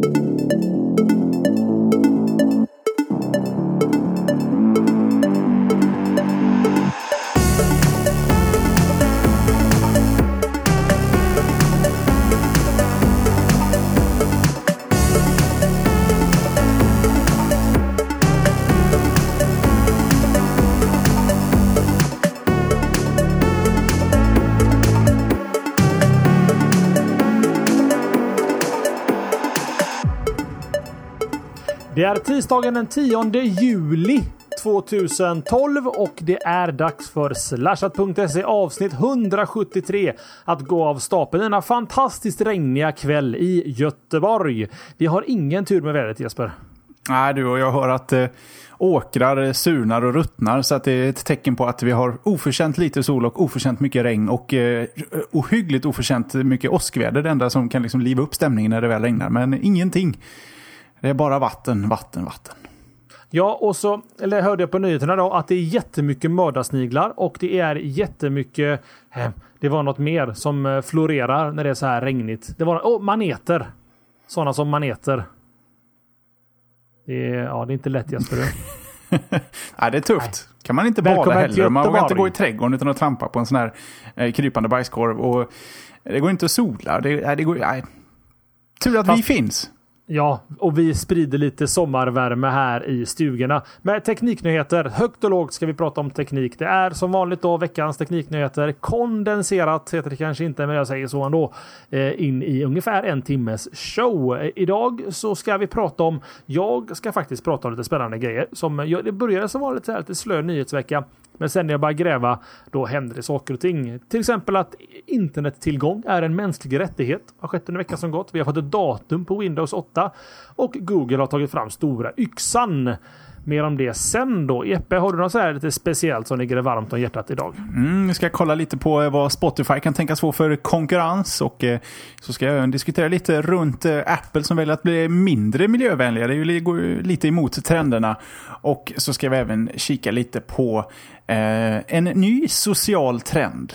Música Det är tisdagen den 10 juli 2012 och det är dags för slashat.se avsnitt 173 att gå av stapeln denna fantastiskt regniga kväll i Göteborg. Vi har ingen tur med vädret Jesper. Nej du och jag hör att eh, åkrar surnar och ruttnar så att det är ett tecken på att vi har oförtjänt lite sol och oförtjänt mycket regn och eh, ohyggligt oförtjänt mycket åskväder. Det enda som kan liksom liva upp stämningen när det väl regnar. Men ingenting. Det är bara vatten, vatten, vatten. Ja, och så eller hörde jag på nyheterna då att det är jättemycket mördarsniglar och det är jättemycket. Eh, det var något mer som eh, florerar när det är så här regnigt. Det var oh, maneter. Sådana som maneter. Det är, ja, det är inte lätt Jesper. Nej, det är tufft. Nej. Kan man inte bada heller. Man vågar inte gå i trädgården utan att trampa på en sån här eh, krypande bajskorv. Och det går inte att sola. Det, det går, nej. Tur att Fast, vi finns. Ja, och vi sprider lite sommarvärme här i stugorna. Med tekniknyheter, högt och lågt ska vi prata om teknik. Det är som vanligt då veckans tekniknyheter. Kondenserat heter det kanske inte, men jag säger så ändå. Eh, in i ungefär en timmes show. Eh, idag så ska vi prata om, jag ska faktiskt prata om lite spännande grejer. Som, det började som vanligt lite slö nyhetsvecka. Men sen när jag börjar gräva, då händer det saker och ting. Till exempel att internettillgång är en mänsklig rättighet. Har skett under veckan som gått. Vi har fått ett datum på Windows 8 och Google har tagit fram stora yxan. Mer om det sen då. Jeppe, har du något så här lite speciellt som ligger varmt om hjärtat idag? Mm, vi ska kolla lite på eh, vad Spotify kan tänkas få för konkurrens och eh, så ska jag även diskutera lite runt eh, Apple som väljer att bli mindre miljövänliga. Det går ju lite emot trenderna. Och så ska vi även kika lite på eh, en ny social trend.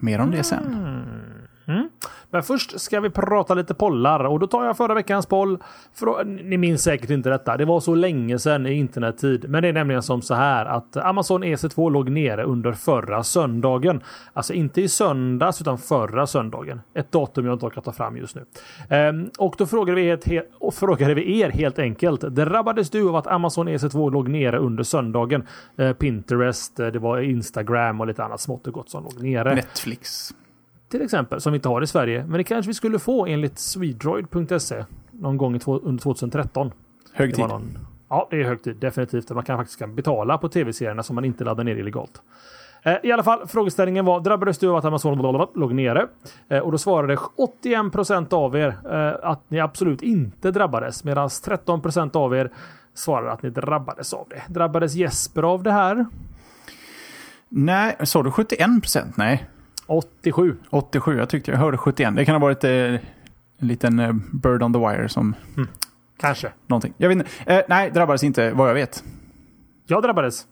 Mer om det sen. Mm. Mm. Men först ska vi prata lite pollar och då tar jag förra veckans poll. För, ni minns säkert inte detta. Det var så länge sedan i internettid. Men det är nämligen som så här att Amazon EC2 låg nere under förra söndagen. Alltså inte i söndags utan förra söndagen. Ett datum jag inte orkar ta fram just nu. Ehm, och då frågade vi, helt, och frågade vi er helt enkelt. Drabbades du av att Amazon EC2 låg nere under söndagen? Ehm, Pinterest, eh, det var Instagram och lite annat smått och gott som låg nere. Netflix till exempel, som vi inte har i Sverige. Men det kanske vi skulle få enligt swedroid.se någon gång under 2013. Hög tid. Någon, ja, det är hög tid. Definitivt. Man kan faktiskt betala på tv-serierna som man inte laddar ner illegalt. Eh, I alla fall, frågeställningen var drabbades du av att Amazon låg nere? Eh, och då svarade 81% av er eh, att ni absolut inte drabbades medan 13% av er svarade att ni drabbades av det. Drabbades Jesper av det här? Nej, sa du 71 Nej. 87. 87, jag tyckte jag hörde 71. Det kan ha varit eh, en liten eh, bird on the wire som... Mm. Kanske. Någonting. Jag vet inte. Eh, nej, drabbades inte vad jag vet. Jag drabbades.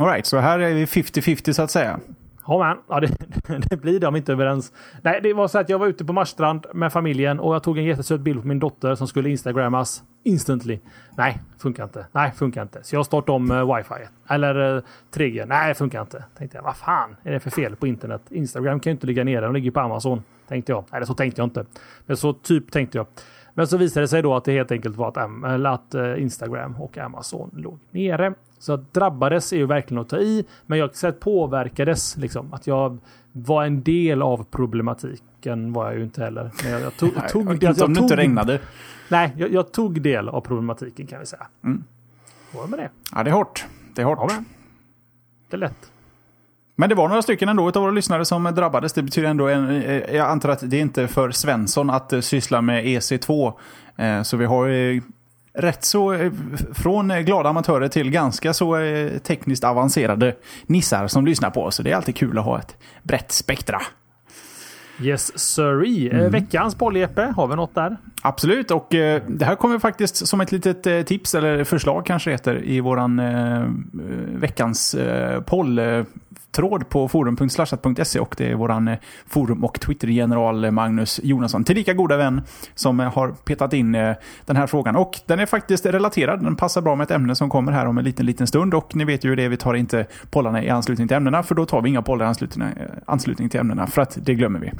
Alright, så här är vi 50-50 så att säga. Ja, man. Ja, det, det blir de inte överens. Nej, det var så att jag var ute på Marstrand med familjen och jag tog en jättesöt bild på min dotter som skulle instagrammas instantly. Nej, funkar inte. Nej, funkar inte. Så jag startade om uh, wifi. Eller eh, uh, 3G. Nej, funkar inte. Tänkte jag, vad fan är det för fel på internet? Instagram kan ju inte ligga nere. De ligger på Amazon. Tänkte jag. Eller så tänkte jag inte. Men så typ tänkte jag. Men så visade det sig då att det helt enkelt var att, att eh, Instagram och Amazon låg nere. Så att drabbades är ju verkligen att ta i, men jag sett påverkades liksom. Att jag var en del av problematiken var jag ju inte heller. Men jag, jag tog, nej, tog, jag, jag om det inte regnade. Nej, jag, jag, tog del av problematiken kan vi säga. Mm. Var med det. Ja, det är hårt. Det är hårt. Ja, det är lätt. Men det var några stycken ändå av våra lyssnare som drabbades. Det betyder ändå, en, jag antar att det är inte för Svensson att eh, syssla med EC2. Eh, så vi har rätt så, eh, från glada amatörer till ganska så eh, tekniskt avancerade nissar som lyssnar på oss. Så det är alltid kul att ha ett brett spektra. Yes sirree. Eh, mm. Veckans poll har vi något där? Absolut, och det här kommer faktiskt som ett litet tips, eller förslag kanske heter, i våran veckans poll tråd på forum.slashat.se och det är våran eh, forum och Twitter-general eh, Magnus Jonasson, tillika goda vän, som eh, har petat in den här frågan. Och den är faktiskt relaterad, den passar bra med ett ämne som kommer här om en liten, liten stund och ni vet ju det, vi tar inte pollarna i anslutning till ämnena för då tar vi inga pollar i anslutning till ämnena för att det glömmer vi.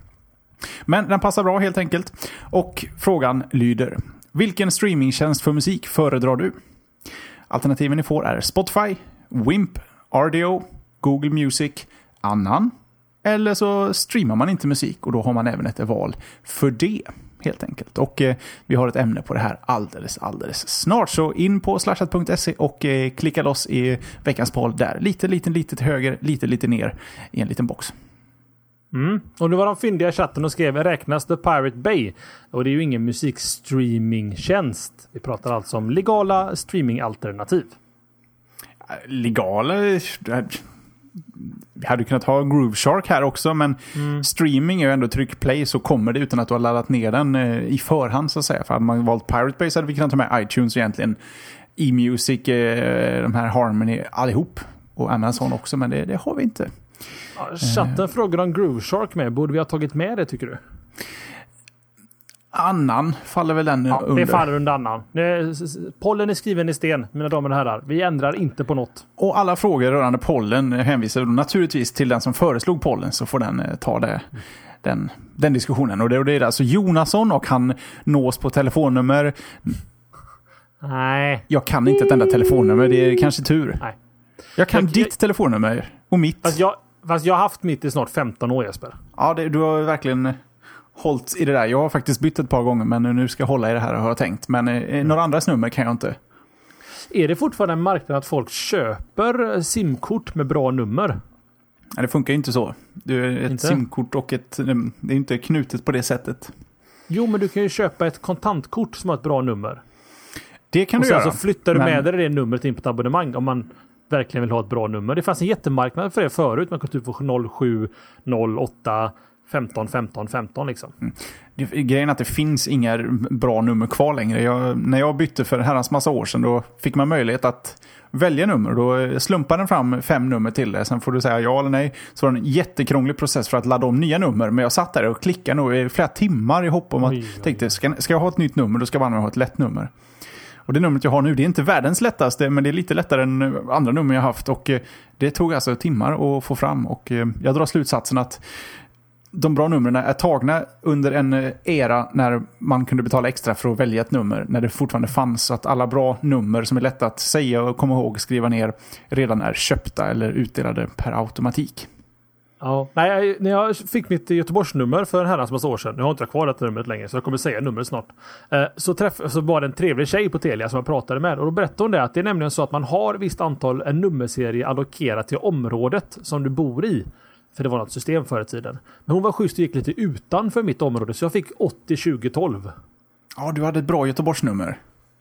Men den passar bra helt enkelt. Och frågan lyder, vilken streamingtjänst för musik föredrar du? Alternativen ni får är Spotify, Wimp, RDO, Google Music, annan. Eller så streamar man inte musik och då har man även ett val för det. Helt enkelt. Och eh, vi har ett ämne på det här alldeles, alldeles snart. Så in på slashat.se och eh, klicka loss i veckans poll där. Lite, lite, lite till höger, lite, lite ner i en liten box. Mm. Och nu var de fyndiga i chatten och skrev räknas The Pirate Bay? Och det är ju ingen musikstreamingtjänst. Vi pratar alltså om legala streamingalternativ. Legala? Vi hade kunnat ha Groove Shark här också, men mm. streaming är ju ändå tryck play så kommer det utan att du har laddat ner den eh, i förhand så att säga. För hade man valt Pirate Bay så hade vi kunnat ta med iTunes egentligen. E-music, eh, de här Harmony, allihop. Och Amazon också, men det, det har vi inte. Chatten frågar om Groove Shark med. Borde vi ha tagit med det tycker du? Annan faller väl den ja, under? Det faller under annan. Pollen är skriven i sten, mina damer och herrar. Vi ändrar inte på något. Och alla frågor rörande pollen hänvisar naturligtvis till den som föreslog pollen, så får den eh, ta det. Den, den diskussionen. Och det, och det är alltså Jonasson och han nås på telefonnummer. Nej. Jag kan inte ett enda telefonnummer, det är kanske tur. Nej. Jag kan jag, ditt jag, telefonnummer och mitt. Fast jag, fast jag har haft mitt i snart 15 år Jesper. Ja, det, du har verkligen hållit i det där. Jag har faktiskt bytt ett par gånger, men nu ska jag hålla i det här har jag tänkt. Men eh, några andras nummer kan jag inte. Är det fortfarande en marknad att folk köper simkort med bra nummer? Nej, det funkar inte så. Du, ett inte? simkort och ett... Det är inte knutet på det sättet. Jo, men du kan ju köpa ett kontantkort som har ett bra nummer. Det kan och du göra. Och så flyttar du men... med dig det numret in på ett abonnemang om man verkligen vill ha ett bra nummer. Det fanns en jättemarknad för det förut. Man kunde typ få 07, 08, 15, 15, 15 liksom. Mm. Grejen är att det finns inga bra nummer kvar längre. Jag, när jag bytte för herrans massa år sedan då fick man möjlighet att välja nummer. Då slumpar den fram fem nummer till dig. Sen får du säga ja eller nej. Så var det en jättekrånglig process för att ladda om nya nummer. Men jag satt där och klickade nog i flera timmar i hopp om att... Oj, oj. tänkte, ska, ska jag ha ett nytt nummer då ska jag ha ett lätt nummer. Och det numret jag har nu, det är inte världens lättaste, men det är lite lättare än andra nummer jag haft. Och eh, det tog alltså timmar att få fram. Och eh, jag drar slutsatsen att de bra numren är tagna under en eh, era när man kunde betala extra för att välja ett nummer. När det fortfarande fanns. Så att alla bra nummer som är lätta att säga och komma ihåg, skriva ner, redan är köpta eller utdelade per automatik. Ja, nej, när jag fick mitt Göteborgsnummer för en herrans massa år sedan. Nu har inte jag kvar det numret längre så jag kommer säga numret snart. Eh, så, träff, så var det en trevlig tjej på Telia som jag pratade med och då berättade hon det att det är nämligen så att man har visst antal en nummerserie allokerat till området som du bor i. För det var något system förr i tiden. Men hon var schysst och gick lite utanför mitt område så jag fick 80 20 12. Ja, du hade ett bra Göteborgsnummer.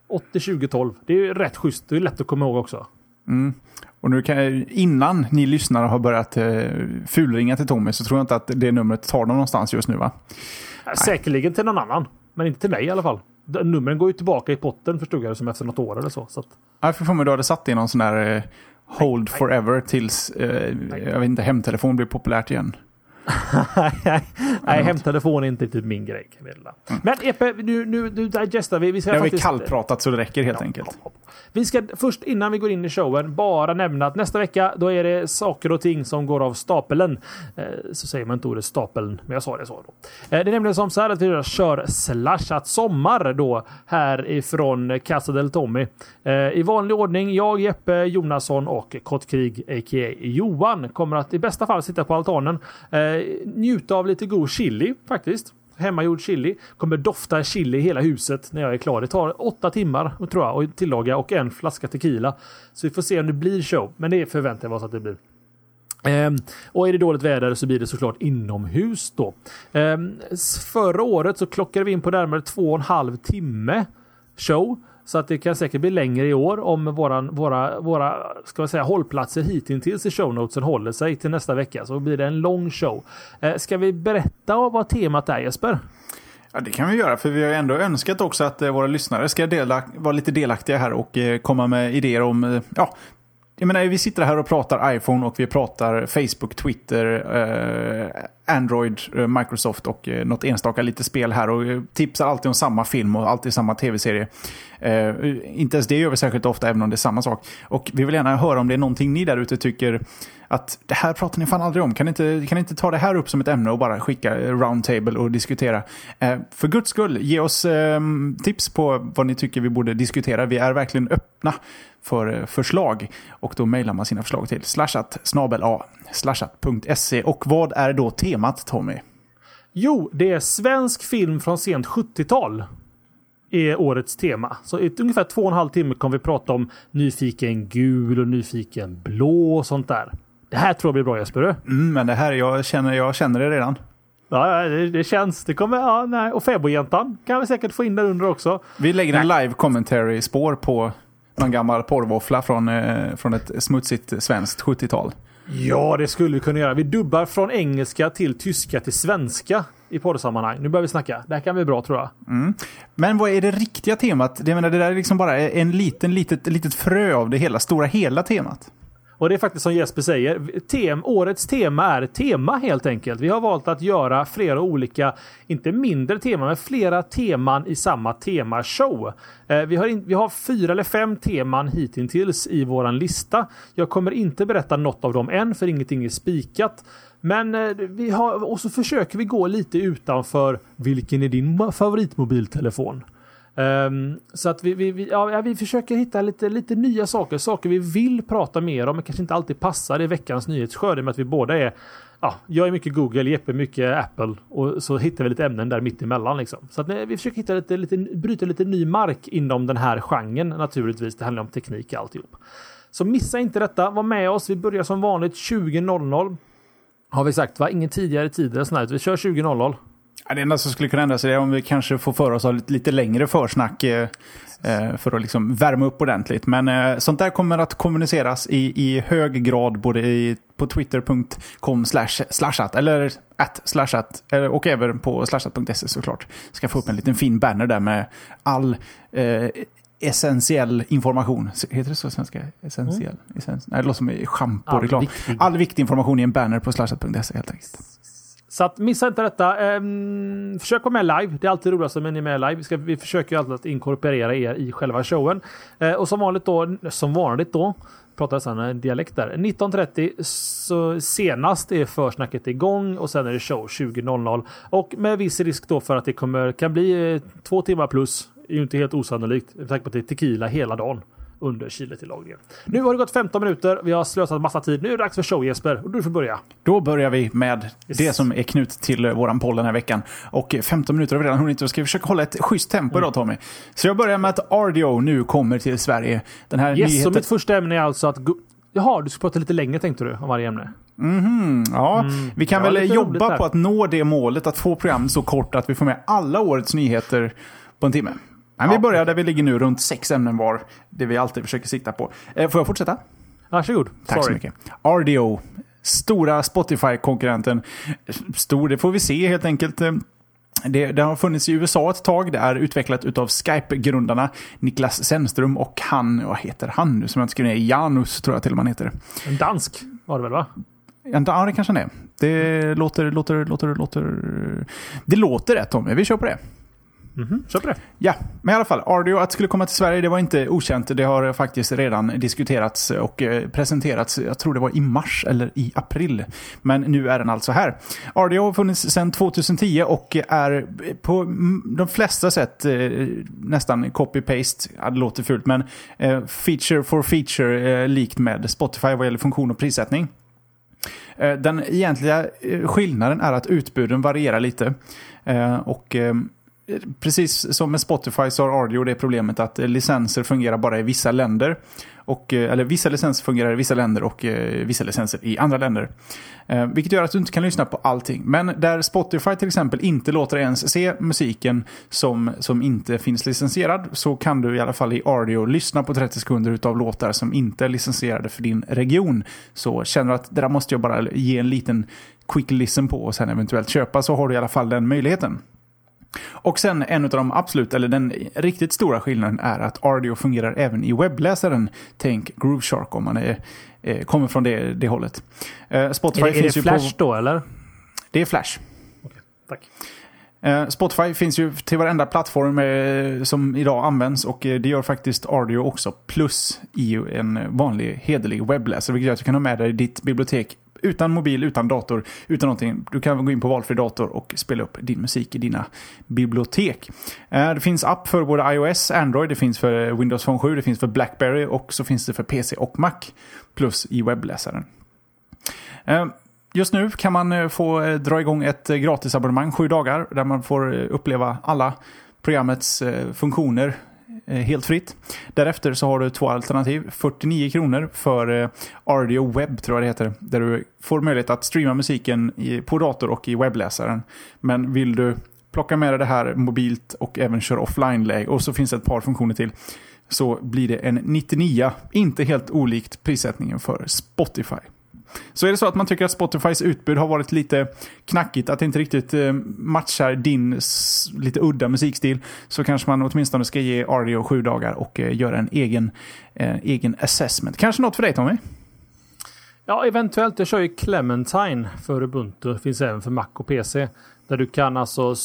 80 20 12. Det är rätt schysst. Det är lätt att komma ihåg också. Mm. Och nu kan, innan ni lyssnare har börjat eh, fulringa till Tommy så tror jag inte att det numret tar dem någonstans just nu va? Säkerligen till någon annan. Men inte till mig i alla fall. Numren går ju tillbaka i potten förstod jag det som efter något år eller så. så att... Ja, för mig du hade satt i någon sån där eh, hold forever tills, eh, jag vet inte, hemtelefon blir populärt igen nej, hemtelefon är inte typ min grej. Mm. Men Epe, nu, nu, nu digestar vi. Vi ska har faktiskt... kallpratat så det räcker helt ja, enkelt. Ja, ja. Vi ska först innan vi går in i showen bara nämna att nästa vecka då är det saker och ting som går av stapeln. Eh, så säger man inte ordet stapeln, men jag sa det så. Då. Eh, det är nämligen som så här att vi kör slashat sommar då här ifrån Casa del Tommy. Eh, I vanlig ordning, jag, Jeppe Jonasson och Kottkrig a.k.a. Johan kommer att i bästa fall sitta på altanen Eh, njuta av lite god chili faktiskt. Hemmagjord chili. Kommer dofta chili i hela huset när jag är klar. Det tar åtta timmar tror jag att tillaga och en flaska tequila. Så vi får se om det blir show. Men det förväntar jag oss att det blir. Um, och är det dåligt väder så blir det såklart inomhus då. Um, förra året så klockade vi in på närmare två och en halv timme show. Så att det kan säkert bli längre i år om våran, våra, våra ska säga, hållplatser hittills i shownotesen håller sig till nästa vecka. Så blir det en lång show. Eh, ska vi berätta vad temat är Jesper? Ja, det kan vi göra, för vi har ändå önskat också att eh, våra lyssnare ska dela, vara lite delaktiga här och eh, komma med idéer om, eh, ja, jag menar, vi sitter här och pratar iPhone och vi pratar Facebook, Twitter, eh, Android, eh, Microsoft och eh, något enstaka lite spel här och eh, tipsar alltid om samma film och alltid samma tv-serie. Eh, inte ens det gör vi särskilt ofta, även om det är samma sak. Och vi vill gärna höra om det är någonting ni där ute tycker att det här pratar ni fan aldrig om. Kan ni inte, kan ni inte ta det här upp som ett ämne och bara skicka roundtable och diskutera? Eh, för guds skull, ge oss eh, tips på vad ni tycker vi borde diskutera. Vi är verkligen öppna för eh, förslag. Och då mejlar man sina förslag till slashat snabel a slashat.se. Och vad är då temat Tommy? Jo, det är svensk film från sent 70-tal. Är årets tema. Så i ungefär två och en halv timme kommer vi prata om nyfiken gul och nyfiken blå och sånt där. Det här tror jag blir bra Jesper. Mm, men det här, jag känner, jag känner det redan. Ja, det, det känns. Det kommer, ja, nej. Och fäbodjäntan kan vi säkert få in där under också. Vi lägger en live commentary spår på någon gammal porrvåffla från, eh, från ett smutsigt svenskt 70-tal. Ja, det skulle vi kunna göra. Vi dubbar från engelska till tyska till svenska i poddsammanhang. Nu börjar vi snacka. Det här kan bli bra tror jag. Mm. Men vad är det riktiga temat? Jag menar, det där är liksom bara en liten, litet, litet frö av det hela, stora hela temat. Och det är faktiskt som Jesper säger, tem, årets tema är tema helt enkelt. Vi har valt att göra flera olika, inte mindre teman, men flera teman i samma temashow. Eh, vi, har in, vi har fyra eller fem teman hittills i våran lista. Jag kommer inte berätta något av dem än, för ingenting är spikat. Men eh, vi har, och så försöker vi gå lite utanför vilken är din favoritmobiltelefon? Um, så att vi, vi, vi, ja, vi försöker hitta lite, lite nya saker, saker vi vill prata mer om men kanske inte alltid passar i veckans nyhetsskörd med att vi båda är Ja, jag är mycket Google, Jeppe mycket Apple och så hittar vi lite ämnen där mitt emellan liksom. Så att eh, vi försöker hitta lite, lite, bryta lite ny mark inom den här genren naturligtvis. Det handlar om teknik och alltihop. Så missa inte detta, var med oss. Vi börjar som vanligt 20.00. Har vi sagt va? Ingen tidigare tid eller sånt Vi kör 20.00. Det enda som skulle kunna ändras är om vi kanske får för oss lite, lite längre försnack eh, eh, för att liksom värma upp ordentligt. Men eh, sånt där kommer att kommuniceras i, i hög grad både i, på twitter.com slashat eller at slashat och även på slashat.se såklart. Ska få upp en liten fin banner där med all eh, essentiell information. Heter det så svenska? Essentiell? Mm. Essens Nej, det låter som schampo-reklam. All, all viktig information i en banner på slashat.se helt enkelt. Så att missa inte detta. Um, försök vara med live. Det är alltid roligast när ni är med live. Vi, ska, vi försöker ju alltid att inkorporera er i själva showen. Uh, och som vanligt då, som vanligt då, pratar jag en dialekt där. 19.30 så senast är försnacket igång och sen är det show 20.00. Och med viss risk då för att det kommer, kan bli eh, två timmar plus. det är ju inte helt osannolikt med tanke på att det är tequila hela dagen under chiletillagningen. Nu har det gått 15 minuter. Vi har slösat massa tid. Nu är det dags för show Jesper och du får börja. Då börjar vi med yes. det som är knut till eh, våran poll den här veckan. Och 15 minuter har vi redan hunnit. Då ska vi försöka hålla ett schysst tempo mm. idag Tommy. Så jag börjar med att RDO nu kommer till Sverige. Den här yes, nyheten... så mitt första ämne är alltså att... Jaha, du ska prata lite längre tänkte du om varje ämne? Mm, ja, mm. vi kan väl jobba på att nå det målet att få programmet så kort att vi får med alla årets nyheter på en timme. Men vi börjar där vi ligger nu, runt sex ämnen var. Det vi alltid försöker sikta på. Eh, får jag fortsätta? Varsågod. Tack Sorry. så mycket. RDO, stora Spotify-konkurrenten. Stor, det får vi se helt enkelt. Eh, det, det, har funnits i USA ett tag. Det är utvecklat av Skype-grundarna Niklas Sennström och han, vad heter han nu som jag inte skriver ner? Janus tror jag till och med han heter. En dansk var det väl va? Ja, det kanske han är. Det låter, låter, låter, låter... Det låter rätt Tommy, vi kör på det. Mm -hmm. Kör på det. Ja, men i alla fall. Ardio att skulle komma till Sverige, det var inte okänt. Det har faktiskt redan diskuterats och eh, presenterats. Jag tror det var i mars eller i april. Men nu är den alltså här. Ardio har funnits sedan 2010 och är på de flesta sätt eh, nästan copy-paste. Ja, det låter fult, men eh, feature for feature likt med Spotify vad gäller funktion och prissättning. Den egentliga skillnaden är att utbuden varierar lite. Och precis som med Spotify så har Ardio det problemet att eh, licenser fungerar bara i vissa länder. Och, eh, eller vissa licenser fungerar i vissa länder och eh, vissa licenser i andra länder. Eh, vilket gör att du inte kan lyssna på allting. Men där Spotify till exempel inte låter ens se musiken som, som inte finns licensierad så kan du i alla fall i audio lyssna på 30 sekunder av låtar som inte är licensierade för din region. Så känner du att det där måste jag bara ge en liten quick listen på och sen eventuellt köpa så har du i alla fall den möjligheten. Och sen en av de absolut, eller den riktigt stora skillnaden är att Ardio fungerar även i webbläsaren. Tänk Groove Shark om man är, eh, kommer från det, det hållet. Eh, Spotify är det, finns är det Flash ju på, då eller? Det är Flash. Okay, tack. Eh, Spotify finns ju till varenda plattform eh, som idag används och eh, det gör faktiskt Ardio också. Plus i en vanlig hederlig webbläsare, vilket gör att du kan ha med dig ditt bibliotek utan mobil, utan dator, utan någonting. Du kan gå in på valfri dator och spela upp din musik i dina bibliotek. Eh, det finns app för både iOS, Android, det finns för Windows Phone 7, det finns för Blackberry och så finns det för PC och Mac. Plus i webbläsaren. Eh, just nu kan man eh, få dra igång ett gratisabonnemang sju dagar där man får uppleva alla programmets funktioner Eh, helt fritt. Därefter så har du två alternativ. 49 kronor för eh, RDO Web tror jag det heter. Där du får möjlighet att streama musiken på dator och i webbläsaren. Men vill du plocka med dig det här mobilt och även köra offline-läge och så finns det ett par funktioner till så blir det en 99, inte helt olikt prissättningen för Spotify. Så är det så att man tycker att Spotifys utbud har varit lite knackigt, att det inte riktigt eh, matchar din lite udda musikstil, så kanske man åtminstone ska ge Ardio sju dagar och eh, göra en egen, eh, egen assessment. Kanske något för dig Tommy? Ja, eventuellt. Jag kör ju Clementine för Ubuntu. Finns även för Mac och PC. Där du kan alltså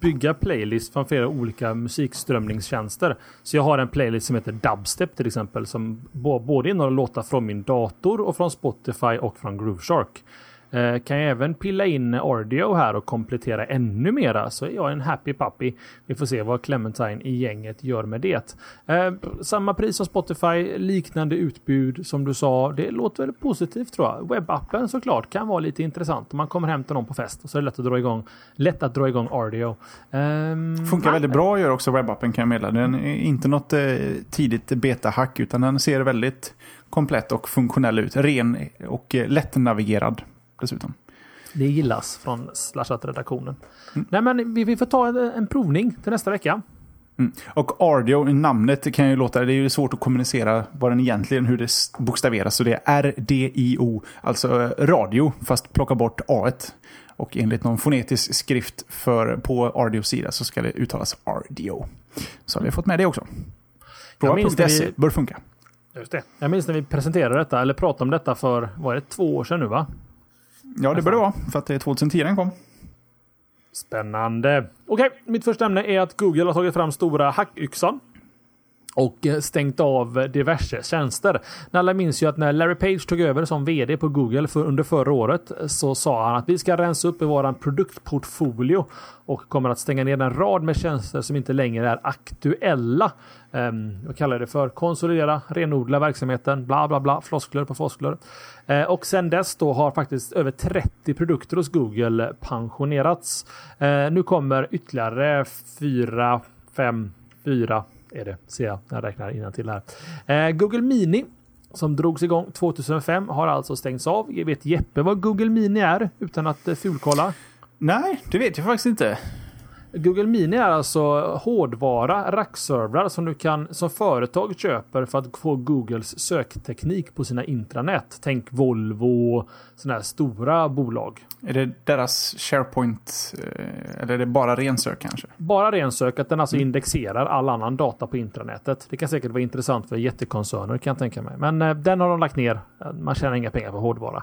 bygga playlist från flera olika musikströmningstjänster. Så jag har en playlist som heter Dubstep till exempel som både innehåller låtar från min dator och från Spotify och från Grooveshark. Eh, kan jag även pilla in audio här och komplettera ännu mera så är jag en happy puppy. Vi får se vad Clementine i gänget gör med det. Eh, samma pris som Spotify, liknande utbud som du sa. Det låter väl positivt tror jag. Webbappen såklart kan vara lite intressant om man kommer hem till någon på fest och så är det lätt att dra igång. Lätt att dra igång audio. Eh, Funkar väldigt bra gör också webbappen kan jag meddela. Den är inte något eh, tidigt beta-hack utan den ser väldigt komplett och funktionell ut. Ren och eh, lättnavigerad dessutom. Det gillas från Slashat-redaktionen. Mm. Nej men vi, vi får ta en, en provning till nästa vecka. Mm. Och Ardio, namnet kan ju låta, det är ju svårt att kommunicera vad den egentligen, hur det bokstaveras. Så det är R-D-I-O, alltså eh, radio, fast plocka bort A. Och enligt någon fonetisk skrift för, på Ardios sida så ska det uttalas Ardio. Så har vi fått med det också. Prova.se bör funka. Just det. Jag minns när vi presenterade detta, eller pratade om detta för, var det två år sedan nu va? Ja, det bör det vara. För att det är 2010 den kom. Spännande. Okej, okay, mitt första ämne är att Google har tagit fram stora hackyxan och eh, stängt av diverse tjänster. Alla minns ju att när Larry Page tog över som vd på Google för under förra året så sa han att vi ska rensa upp i våran produktportfolio och kommer att stänga ner en rad med tjänster som inte längre är aktuella. Ehm, um, vad kallar det för? Konsolidera, renodla verksamheten, bla bla bla, floskler på floskler. Uh, och sen dess då har faktiskt över 30 produkter hos Google pensionerats. Uh, nu kommer ytterligare 4, 5, 4 är det, ser jag när jag räknar till här. Eh, Google Mini som drogs igång 2005 har alltså stängts av. Jag vet Jeppe vad Google Mini är utan att eh, fulkolla? Nej, det vet jag faktiskt inte. Google Mini är alltså hårdvara, rackservrar som du kan som företag köper för att få Googles sökteknik på sina intranät. Tänk Volvo, sådana här stora bolag. Är det deras SharePoint eh, eller är det bara rensök kanske? Bara rensök, att den alltså mm. indexerar all annan data på intranätet. Det kan säkert vara intressant för jättekoncerner kan jag tänka mig. Men eh, den har de lagt ner. Man tjänar inga pengar på hårdvara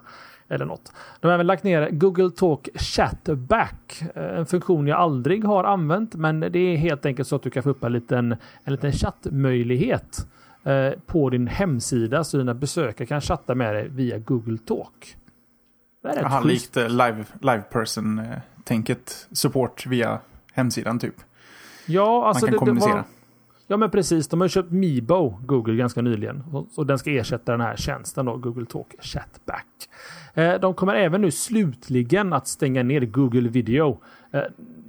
eller något. De har även lagt ner Google Talk Chatback. Eh, en funktion jag aldrig har använt, men det är helt enkelt så att du kan få upp en liten, en liten chattmöjlighet eh, på din hemsida så dina besökare kan chatta med dig via Google Talk. Det är Jaha, likt uh, live, live person-tänket. Support via hemsidan typ. Ja, alltså Man kan det, kommunicera. Det var, Ja men precis, de har köpt Mibo, Google, ganska nyligen. Och, och den ska ersätta den här tjänsten då, Google Talk Chatback. Eh, de kommer även nu slutligen att stänga ner Google Video. Eh,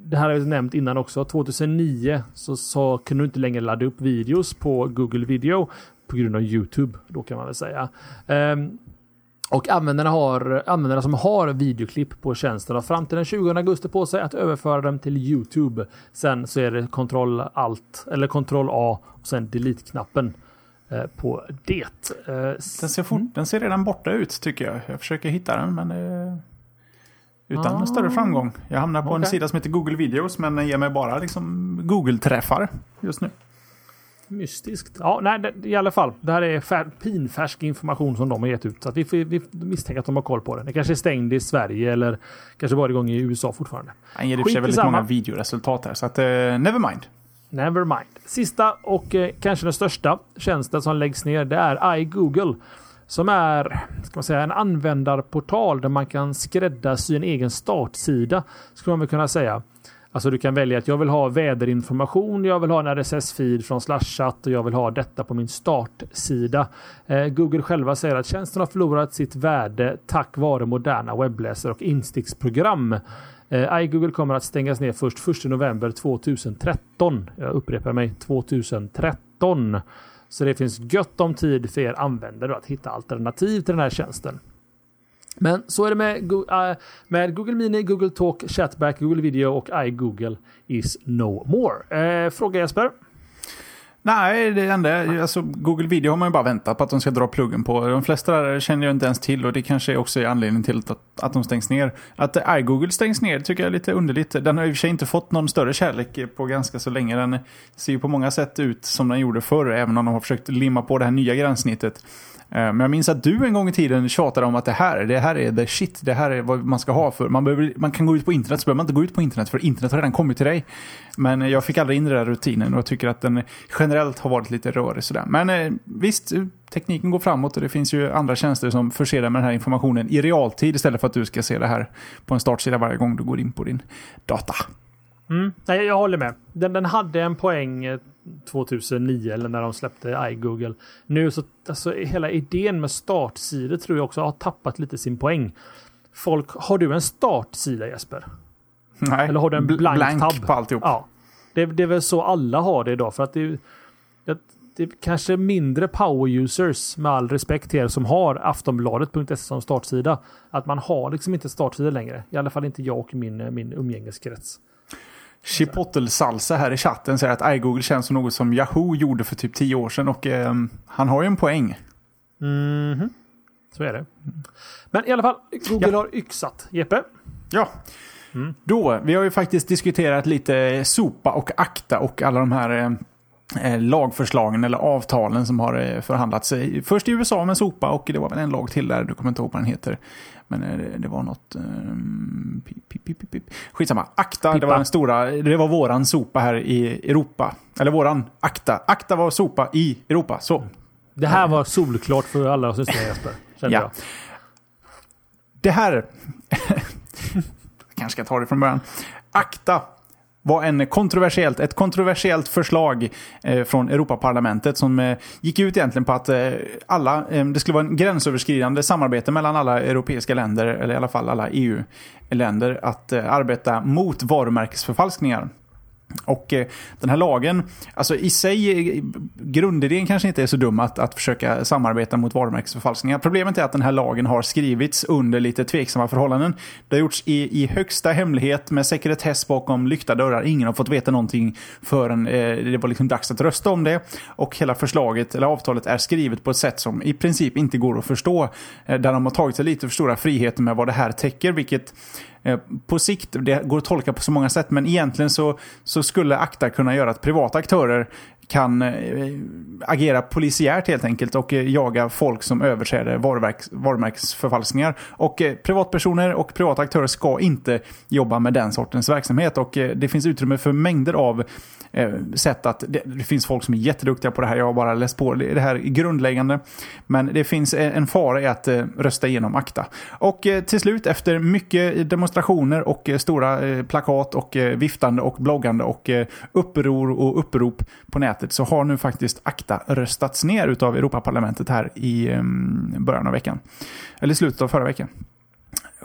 det här har jag nämnt innan också. 2009 så, så kunde du inte längre ladda upp videos på Google Video på grund av Youtube. Då kan man väl säga. Um, och användarna, har, användarna som har videoklipp på tjänsten har fram till den 20 augusti på sig att överföra dem till Youtube. Sen så är det kontroll alt eller kontroll A och sen delete-knappen eh, på det. Eh, den, ser fort, mm. den ser redan borta ut tycker jag. Jag försöker hitta den men... Eh, Utan Ah. större framgång. Jag hamnar på en Okej. sida som heter Google Videos men ger mig bara liksom Google-träffar just nu. Mystiskt. Ja, nej, det, i alla fall. Det här är fär, pinfärsk information som de har gett ut. Så vi, vi misstänker att de har koll på det. Det kanske är stängd i Sverige eller kanske bara igång i USA fortfarande. Han ger i och för sig väldigt samma. många videoresultat här så att eh, never mind. Never mind. Sista och eh, kanske den största tjänsten som läggs ner det är iGoogle. Som är ska man säga, en användarportal där man kan skräddarsy en egen startsida. Skulle man väl kunna säga. Alltså du kan välja att jag vill ha väderinformation, jag vill ha en RSS-feed från Slashat och jag vill ha detta på min startsida. Eh, Google själva säger att tjänsten har förlorat sitt värde tack vare moderna webbläsare och insticksprogram. Eh, iGoogle kommer att stängas ner först 1 november 2013. Jag upprepar mig 2013. Så det finns gött om tid för er användare att hitta alternativ till den här tjänsten. Men så är det med, äh, med Google Mini, Google Talk, Chatback, Google Video och iGoogle is no more. Eh, fråga Jesper. Nej, det enda, alltså Google Video har man ju bara väntat på att de ska dra pluggen på. De flesta där känner jag inte ens till och det kanske också är anledningen till att, att de stängs ner. Att eh, iGoogle stängs ner tycker jag är lite underligt. Den har i och för sig inte fått någon större kärlek på ganska så länge. Den ser ju på många sätt ut som den gjorde förr, även om de har försökt limma på det här nya gränssnittet. Eh, men jag minns att du en gång i tiden tjatade om att det här, det här är the shit, det här är vad man ska ha för. Man, behöver, man kan gå ut på internet så behöver man inte gå ut på internet för internet har redan kommit till dig. Men jag fick aldrig in den där rutinen och jag tycker att den generellt har varit lite rörig sådär. Men eh, visst, tekniken går framåt och det finns ju andra tjänster som förser dig med den här informationen i realtid istället för att du ska se det här på en startsida varje gång du går in på din data. Mm. Nej, jag håller med. Den, den hade en poäng eh, 2009 eller när de släppte iGoogle. Nu så alltså hela idén med startsidor tror jag också har tappat lite sin poäng. Folk, har du en startsida Jesper? Nej, Eller har du en bl- blank, blank tab? på alltihop. Ja. Det, det är väl så alla har det idag. För att det, det, det är kanske mindre power users med all respekt till er som har aftonbladet.se som startsida. Att man har liksom inte startsida längre. I alla fall inte jag och min, min umgängeskrets. Chipotle-salsa här i chatten säger att iGoogle känns som något som Yahoo gjorde för typ 10 år sedan och eh, han har ju en poäng. Mhm. Så är det. Men i alla fall, Google har yxat. Jeppe? Ja. Då, vi har ju faktiskt diskuterat lite SOPA och ACTA och alla de här eh, eh, lagförslagen eller avtalen som har eh, förhandlats. Först i USA med SOPA och det var väl en lag till där, du kommer inte ihåg vad den heter. Men eh, det- det var något... Eh, pip, pip, pip. Skitsamma. Det Pippa. var den stora, det var våran SOPA här i Europa. Eller våran ACTA. ACTA var SOPA i Europa, så. Det här var solklart för alla som lyssnar Jesper. Kände Ja. jag. Det här... jag kanske ska ta det från början. ACTA var en kontroversiellt, ett kontroversiellt förslag eh, från Europaparlamentet som eh, gick ut egentligen på att eh, alla, det skulle vara en gränsöverskridande samarbete mellan alla europeiska länder, eller i alla fall alla EU-länder, att arbeta mot varumärkesförfalskningar. Och eh, den här lagen, alltså i sig, eh, grundidén kanske inte är så dum att, att försöka samarbeta mot varumärkesförfalskningar. Problemet är att den här lagen har skrivits under lite tveksamma förhållanden. Det har gjorts i, i högsta hemlighet med sekretess bakom lyckta dörrar. Ingen har fått veta någonting förrän eh, det var liksom dags att rösta om det. Och hela förslaget, eller avtalet, är skrivet på ett sätt som i princip inte går att förstå. Eh, där de har tagit sig lite för stora friheter med vad det här täcker, vilket Eh, på sikt, det går att tolka på så många sätt, men egentligen så, så skulle ACTA kunna göra att privata aktörer kan eh, agera polisiärt helt enkelt och eh, jaga folk som överträder varumärks, varumärkesförfalskningar. Och eh, privatpersoner och privata aktörer ska inte jobba med den sortens verksamhet och det finns utrymme för mängder av sätt att, det, finns folk som är jätteduktiga på det här, jag har bara läst på det, här grundläggande. Men det finns en, fara i att rösta igenom ACTA. Och till slut, efter mycket demonstrationer och stora plakat och viftande och bloggande och uppror och upprop på nätet så har nu faktiskt ACTA röstats ner utav Europaparlamentet här i ehm, början av veckan. Eller i slutet av förra veckan.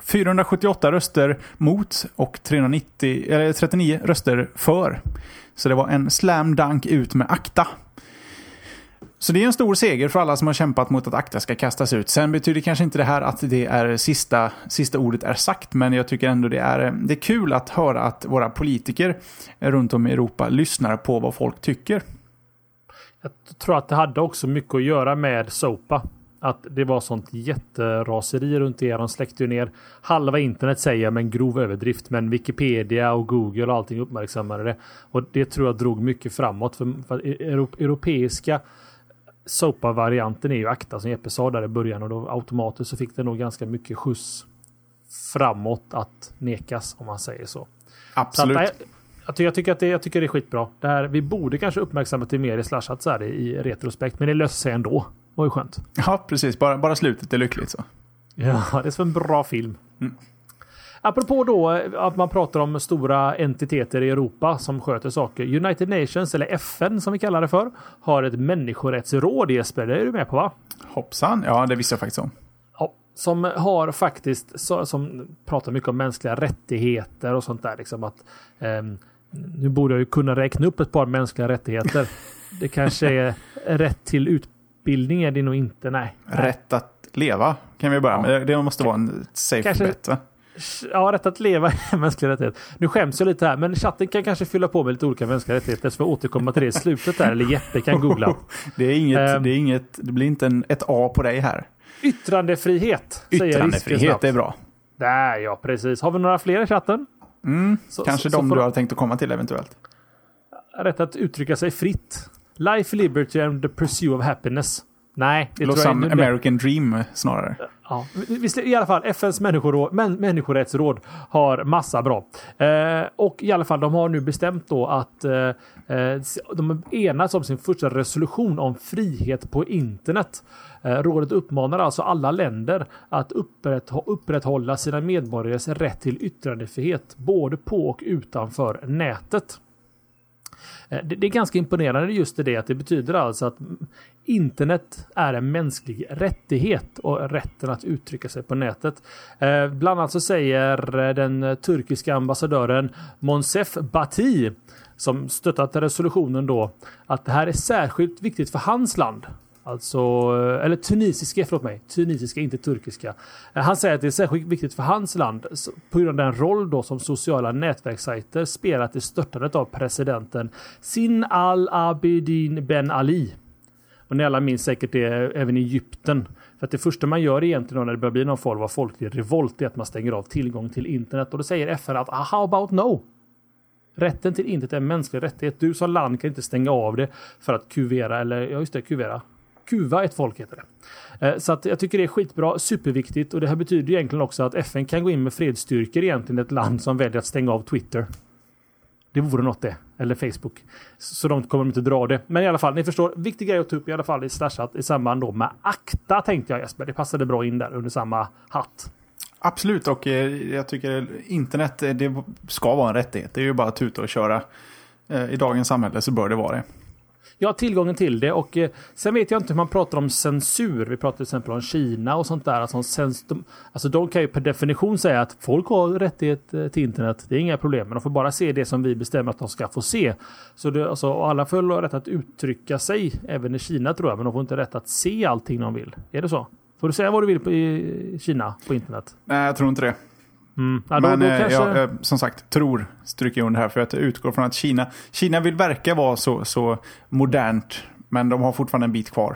478 röster mot och 390, eller 39 röster för. Så det var en slam dunk ut med ACTA. Så det är en stor seger för alla som har kämpat mot att ACTA ska kastas ut. Sen betyder kanske inte det här att det är sista, sista ordet är sagt, men jag tycker ändå det är, det är kul att höra att våra politiker runt om i Europa lyssnar på vad folk tycker. Jag tror att det hade också mycket att göra med SOPA. Att det var sånt jätteraseri runt det. De släckte ju ner halva internet säger jag med en grov överdrift. Men Wikipedia och Google och allting uppmärksammade det. Och det tror jag drog mycket framåt. För, för europeiska Sopa-varianten är ju akta som Jeppe sa där i början och då automatiskt så fick det nog ganska mycket skjuts framåt att nekas om man säger så. Absolut. Så att, jag, jag, tycker att det, jag tycker det är skitbra. Det här, vi borde kanske uppmärksamma det mer i slashat så här i retrospekt, men det löser sig ändå. Det var ju skönt. Ja, precis. Bara, bara slutet är lyckligt så. Ja, det är som en bra film. Mm. Apropå då att man pratar om stora entiteter i Europa som sköter saker. United Nations, eller FN som vi kallar det för, har ett människorättsråd Jesper. Det är du med på va? Hoppsan, ja det visste jag faktiskt om. Ja, som har faktiskt, som pratar mycket om mänskliga rättigheter och sånt där. Liksom att, um, nu borde jag ju kunna räkna upp ett par mänskliga rättigheter. Det kanske är rätt till utbildning är det nog inte, nej. Rätt att leva kan vi börja med. Det måste vara en safe kanske, bet. Va? Ja, rätt att leva är mänskliga rättigheter. Nu skäms jag lite här, men chatten kan kanske fylla på med lite olika mänskliga rättigheter så vi återkomma till det i slutet där, eller Jeppe kan googla. det, är inget, um, det, är inget, det blir inte en, ett A på dig här. Yttrandefrihet. Yttrandefrihet är bra. Där ja, precis. Har vi några fler i chatten? Mm, så, kanske så, de så du har tänkt att komma till eventuellt. Rätt att uttrycka sig fritt. Life, liberty and the pursuit of happiness. Nej, det Låter tror jag som American Dream snarare. Ja, visst, I alla fall, FNs människoråd, män, människorättsråd har massa bra. Eh, och i alla fall, de har nu bestämt då att eh, eh de enats om sin första resolution om frihet på internet. Eh, rådet uppmanar alltså alla länder att upprätthålla sina medborgares rätt till yttrandefrihet både på och utanför nätet. Eh, det är ganska imponerande just det att det betyder alltså att internet är en mänsklig rättighet och rätten att uttrycka sig på nätet. Eh, bland annat så säger den turkiska ambassadören Monsef Bati som stöttat resolutionen då att det här är särskilt viktigt för hans land Alltså, eh, eller tunisiska, förlåt mig. Tunisiska, inte turkiska. Eh, han säger att det är särskilt viktigt för hans land på grund av den roll då som sociala nätverkssajter spelat i störtandet av presidenten Sin al-Abidin Ben Ali. Och ni alla minns säkert det eh, även i Egypten. För att det första man gör egentligen när det börjar bli någon form av folklig revolt är att man stänger av tillgång till internet. Och då säger FN att ah, how about no? Rätten till internet är en mänsklig rättighet. Du som land kan inte stänga av det för att kuvera, eller ja just det, kuvera kuva ett folk heter det. Eh, så att jag tycker det är skitbra, superviktigt och det här betyder egentligen också att FN kan gå in med fredsstyrkor egentligen ett land som väljer att stänga av Twitter. Det vore något det. Eller Facebook. Så de kommer inte dra det. Men i alla fall, ni förstår. Viktig grej att ta upp i alla fall i slashat i samband då med akta tänkte jag Jesper. Det passade bra in där under samma hatt. Absolut och eh, jag tycker internet eh, det ska vara en rättighet. Det är ju bara att tuta och köra. I dagens samhälle så bör det vara det jag har tillgången till det och eh, sen vet jag inte hur man pratar om censur. Vi pratar till exempel om Kina och sånt där. Alltså, sens, de, alltså de kan ju per definition säga att folk har rättighet eh, till internet. Det är inga problem, men de får bara se det som vi bestämmer att de ska få se. Så det, alltså, alla får rätt att uttrycka sig, även i Kina tror jag, men de får inte rätt att se allting de vill. Är det så? Får du säga vad du vill på, i Kina på internet? Nej, jag tror inte det. Mm. Ja, då, Men då eh, kanske... jag, som sagt, tror, stryker jag under här, för att jag utgår från att Kina, Kina vill verka vara så, så modernt, men de har fortfarande en bit kvar.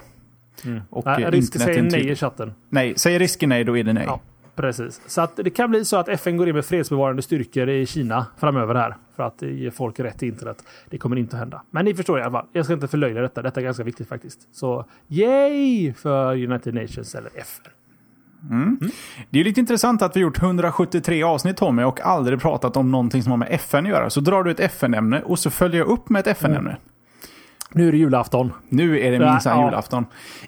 Mm. Och nej, eh, risken säger nej i chatten. Nej, säger risken nej, då är det nej. Ja, precis. Så att det kan bli så att FN går in med fredsbevarande styrkor i Kina framöver här. För att ge folk rätt till internet. Det kommer inte att hända. Men ni förstår i alla fall. Jag ska inte förlöjliga detta. Detta är ganska viktigt faktiskt. Så yay för United Nations eller FN. Mm. Mm. Det är lite intressant att vi gjort 173 avsnitt Tommy och aldrig pratat om någonting som har med FN att göra. Så drar du ett FN-ämne och så följer jag upp med ett FN-ämne. Mm. Nu är det julafton. Nu är det minsann ja. julafton.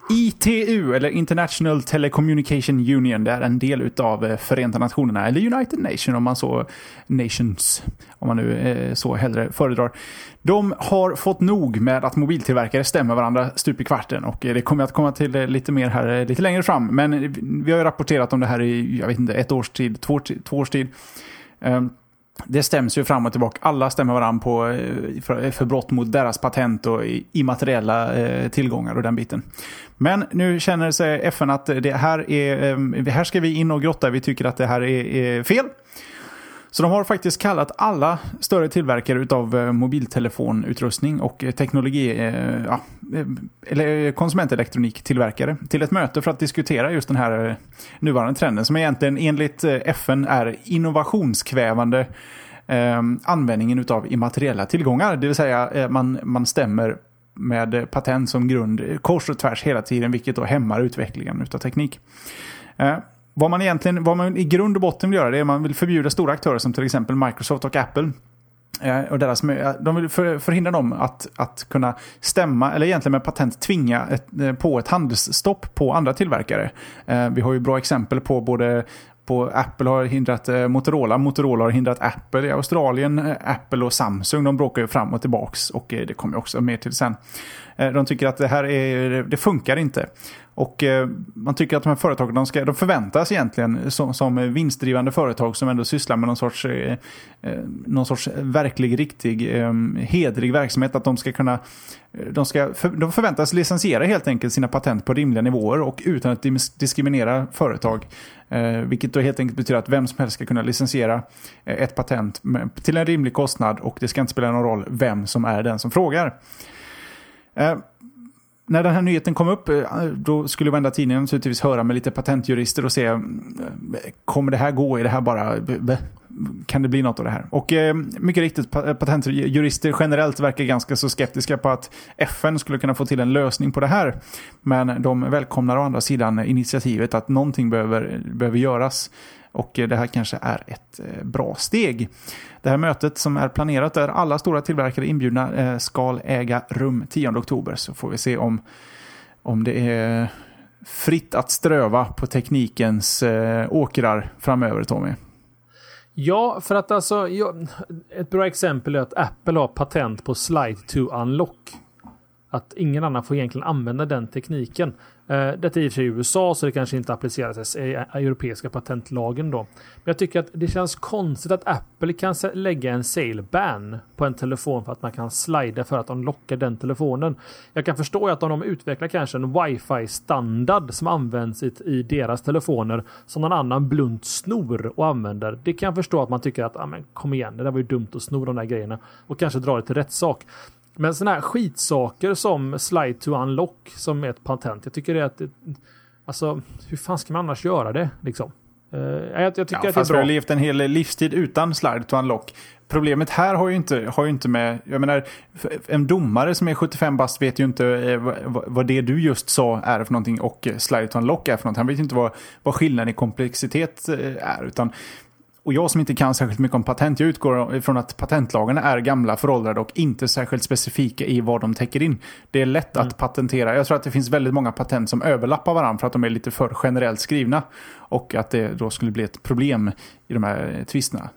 ITU, eller International Telecommunication Union, det är en del av eh, Förenta Nationerna, eller United Nations om man så, Nations, om man nu eh, så hellre föredrar. De har fått nog med att mobiltillverkare stämmer varandra stup i kvarten och eh, det kommer att komma till lite mer här lite längre fram. Men vi har ju rapporterat om det här i, jag vet inte, ett års tid, två, två års tid. Um, det stäms ju fram och tillbaka. Alla stämmer varandra på, eh, för, för brott mot deras patent och immateriella eh, tillgångar och den biten. Men nu känner sig FN att det här, är, eh, här ska vi in och grotta. Vi tycker att det här är, är fel. Så de har faktiskt kallat alla större tillverkare utav eh, mobiltelefonutrustning och eh, teknologi, eh, ja, eh, eller konsumentelektroniktillverkare till ett möte för att diskutera just den här nuvarande trenden som egentligen enligt FN är innovationskvävande eh, användningen utav immateriella tillgångar. Det vill säga man, man stämmer med patent som grund kors och tvärs hela tiden, vilket då hämmar utvecklingen utav teknik. Vad man egentligen, vad man i grund och botten vill göra, det är att man vill förbjuda stora aktörer som till exempel Microsoft och Apple. Eh, och deras, eh, de vill förhindra dem att, att kunna stämma, eller egentligen med patent tvinga ett, eh, på ett handelsstopp på andra tillverkare. Eh, vi har ju bra exempel på både på Apple har hindrat Motorola, Motorola har hindrat Apple i Australien, Apple och Samsung de bråkar ju fram och tillbaks och det kommer jag också mer till sen. De tycker att det här är, det funkar inte. Och eh, man tycker att de här företagen de, ska, de förväntas egentligen som, som vinstdrivande företag som ändå sysslar med någon sorts, eh, eh någon sorts verklig, riktig, eh, hedrig verksamhet. Att de ska kunna eh, de, ska, de förväntas licensiera helt enkelt sina patent på rimliga nivåer och utan att diskriminera företag. Eh, vilket då helt enkelt betyder att vem som helst ska kunna licensiera eh, ett patent med, till en rimlig kostnad och det ska inte spela någon roll vem som är den som frågar när den här nyheten kom upp, eh, då skulle varenda tidning naturligtvis höra med lite patentjurister och se, eh, kommer det här gå? Är det här bara, eh, kan det bli något av det här? Och mycket riktigt, patentjurister generellt verkar ganska så skeptiska på att FN skulle kunna få till en lösning på det här. Men de välkomnar å andra sidan initiativet att någonting behöver, behöver göras. Och eh, det här kanske är ett eh, bra steg. Det här mötet som är planerat där alla stora tillverkare inbjudna eh, ska äga rum 10 oktober. Så får vi se om, om det är fritt att ströva på teknikens åkrar framöver, Tommy. Ja, för att alltså, ett bra exempel är att Apple har patent på slide to unlock. Att ingen annan får egentligen använda den tekniken. Eh, detta är i och för sig USA så det kanske inte appliceras i eh, europeiska patentlagen då. Men jag tycker att det känns konstigt att Apple kan lägga en sale ban på en telefon för att man kan slida för att de lockar den telefonen. Jag kan förstå att om de utvecklar kanske en wifi standard som används i, i deras telefoner som någon annan blunt snor och använder. Det kan jag förstå att man tycker att ah, men, kom igen, det där var ju dumt att sno de där grejerna och kanske dra det till rättssak. Men sådana här skitsaker som slide to unlock som är ett patent. Jag tycker det är att Alltså, hur fan ska man annars göra det? Liksom? Uh, jag, jag, tycker ja, att det är bra. vi har levt en hel livstid utan slide to unlock. Problemet här har ju inte, har ju inte med, jag menar, en domare som är 75 bast vet ju inte eh, vad, vad, det du just sa är för någonting och slide to unlock är för någonting. Han vet ju inte vad, vad skillnaden i komplexitet eh, är. Utan och jag som inte kan särskilt mycket om patent, jag utgår ifrån att patentlagarna är gamla, föråldrade och inte särskilt specifika i vad de täcker in. Det är lätt mm. att patentera. Jag tror att det finns väldigt många patent som överlappar varandra för att de är lite för generellt skrivna. Och att det då skulle bli ett problem i de här tvisterna.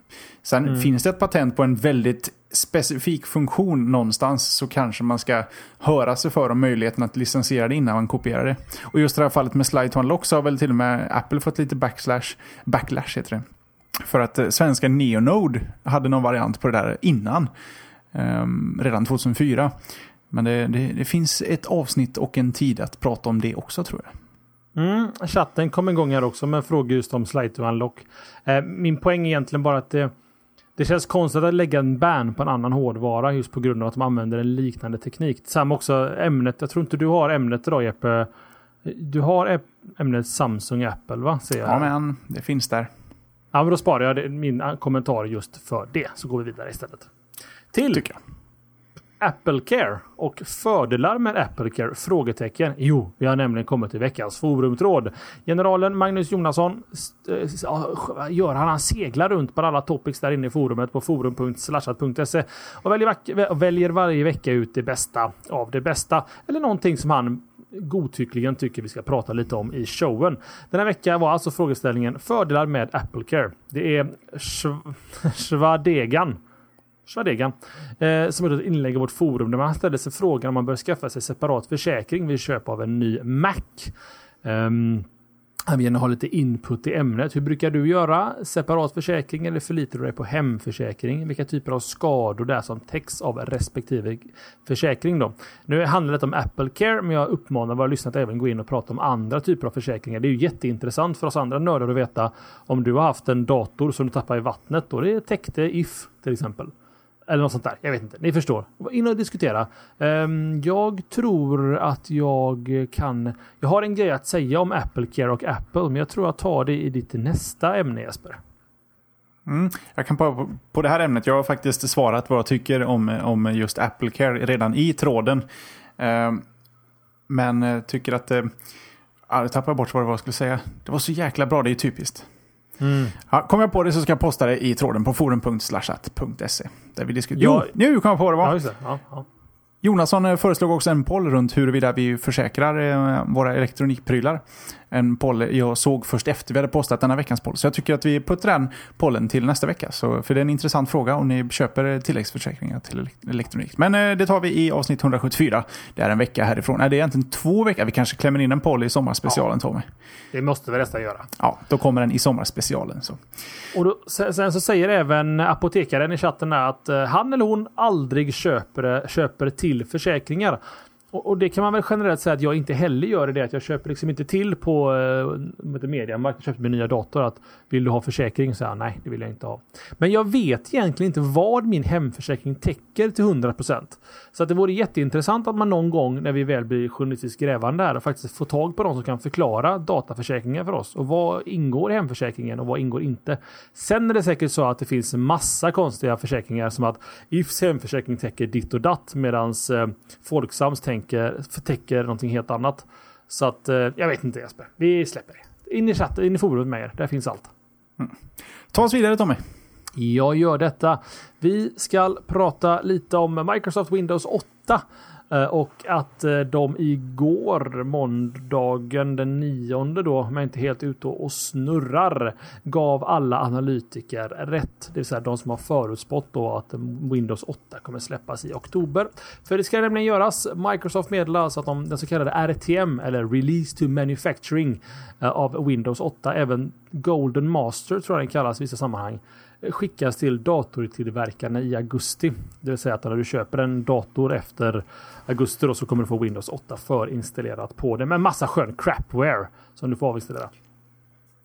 Sen mm. finns det ett patent på en väldigt specifik funktion någonstans så kanske man ska höra sig för om möjligheten att licensiera det innan man kopierar det. Och just det här fallet med Slide to Unlock så har väl till och med Apple fått lite backslash, backlash heter det. För att eh, svenska Neonode hade någon variant på det där innan. Um, redan 2004. Men det, det, det, finns ett avsnitt och en tid att prata om det också tror jag. Mm, chatten kom igång här också med fråga just om Slide to Unlock. Eh, min poäng är egentligen bara att det, det känns konstigt att lägga en ban på en annan hårdvara just på grund av att de använder en liknande teknik. Samma också ämnet. Jag tror inte du har ämnet idag Jeppe. Du har ämnet Samsung Apple va? Ser jag. Ja men det finns där. Ja, men då sparar jag min kommentar just för det. Så går vi vidare istället. Till Tycker jag. Apple Care och fördelar med Apple Care? Frågetecken. Jo, vi har nämligen kommit till veckans forumtråd. Generalen Magnus Jonasson gör han? Han seglar runt på alla topics där inne i forumet på forum.slashat.se och väljer, väljer varje vecka ut det bästa av det bästa eller någonting som han godtyckligen tycker vi ska prata lite om i showen. Den här veckan var alltså frågeställningen fördelar med Apple Care. Det är Schwadegan Schwadegan, eh, som gjorde ett inlägg i vårt forum där man ställde sig frågan om man bör skaffa sig separat försäkring vid köp av en ny Mac. Um, han vill gärna ha lite input i ämnet. Hur brukar du göra? Separat försäkring eller förlitar du dig på hemförsäkring? Vilka typer av skador det är som täcks av respektive försäkring då? Nu handlar det om Apple Care, men jag uppmanar våra lyssnare att även gå in och prata om andra typer av försäkringar. Det är ju jätteintressant för oss andra nördar att veta om du har haft en dator som du tappar i vattnet och det täckte If till exempel. Eller något sånt där. Jag vet inte. Ni förstår. In och diskutera. Ehm, jag tror att jag kan... Jag har en grej att säga om Apple Care och Apple, men jag tror jag tar det i ditt nästa ämne Jesper. Mm, jag kan på, på det här ämnet, jag har faktiskt svarat vad jag tycker om, om just Apple Care redan i tråden. Ehm, men eh, tycker att... Uh, jag tappade bort vad det var jag skulle säga. Det var så jäkla bra, det är typiskt. Mm. Ja, kommer jag på det så ska jag posta det i tråden på forum.slashat.se. Där vi diskuterar. Jo, nu kom jag på det ja, ja. Jonasson eh, föreslog också en poll runt huruvida vi försäkrar eh, våra elektronikprylar. En poll jag såg först efter vi hade postat denna veckans poll. Så jag tycker att vi puttar den pollen till nästa vecka. Så, för det är en intressant fråga om ni köper tilläggsförsäkringar till elektronik. Men eh, det tar vi i avsnitt 174. Det är en vecka härifrån. Nej, det är egentligen två veckor. Vi kanske klämmer in en poll i sommarspecialen ja. Tommy. Det måste vi nästan göra. Ja, då kommer den i sommarspecialen. Så. Och då, sen så säger även apotekaren i chatten att han eller hon aldrig köper, köper till till försäkringar. Och, och, det kan man väl generellt säga att jag inte heller gör det. Att jag köper liksom inte till på eh, Mediamarkt. Jag köpte min nya dator. Att vill du ha försäkring? Så här, nej, det vill jag inte ha. Men jag vet egentligen inte vad min hemförsäkring täcker till 100%. Så att det vore jätteintressant att man någon gång när vi väl blir journalistiskt grävande här och faktiskt får tag på någon som kan förklara dataförsäkringar för oss. Och vad ingår i hemförsäkringen och vad ingår inte? Sen är det säkert så att det finns massa konstiga försäkringar som att Ifs hemförsäkring täcker ditt och datt medans eh, Folksams tänker, täcker någonting helt annat. Så att eh, jag vet inte Jesper. Vi släpper det. In i chatten, in i forumet med er. Där finns allt. Mm. Ta oss vidare Tommy. Jag gör detta. Vi ska prata lite om Microsoft Windows 8 eh, Eh, och att eh, de igår, måndagen den 9 då, om jag inte helt ute och snurrar, gav alla analytiker rätt. Det vill säga de som har förutspått då att Windows 8 kommer släppas i oktober. För det ska nämligen göras. Microsoft meddelar alltså att de, den så kallade RTM eller Release to Manufacturing eh, av Windows 8, även Golden Master tror jag den kallas i vissa sammanhang, skickas till datortillverkarna i augusti. Det vill säga att när du köper en dator efter augusti då, så kommer du få Windows 8 förinstallerat på det med massa skön crapware som du får avinstallera.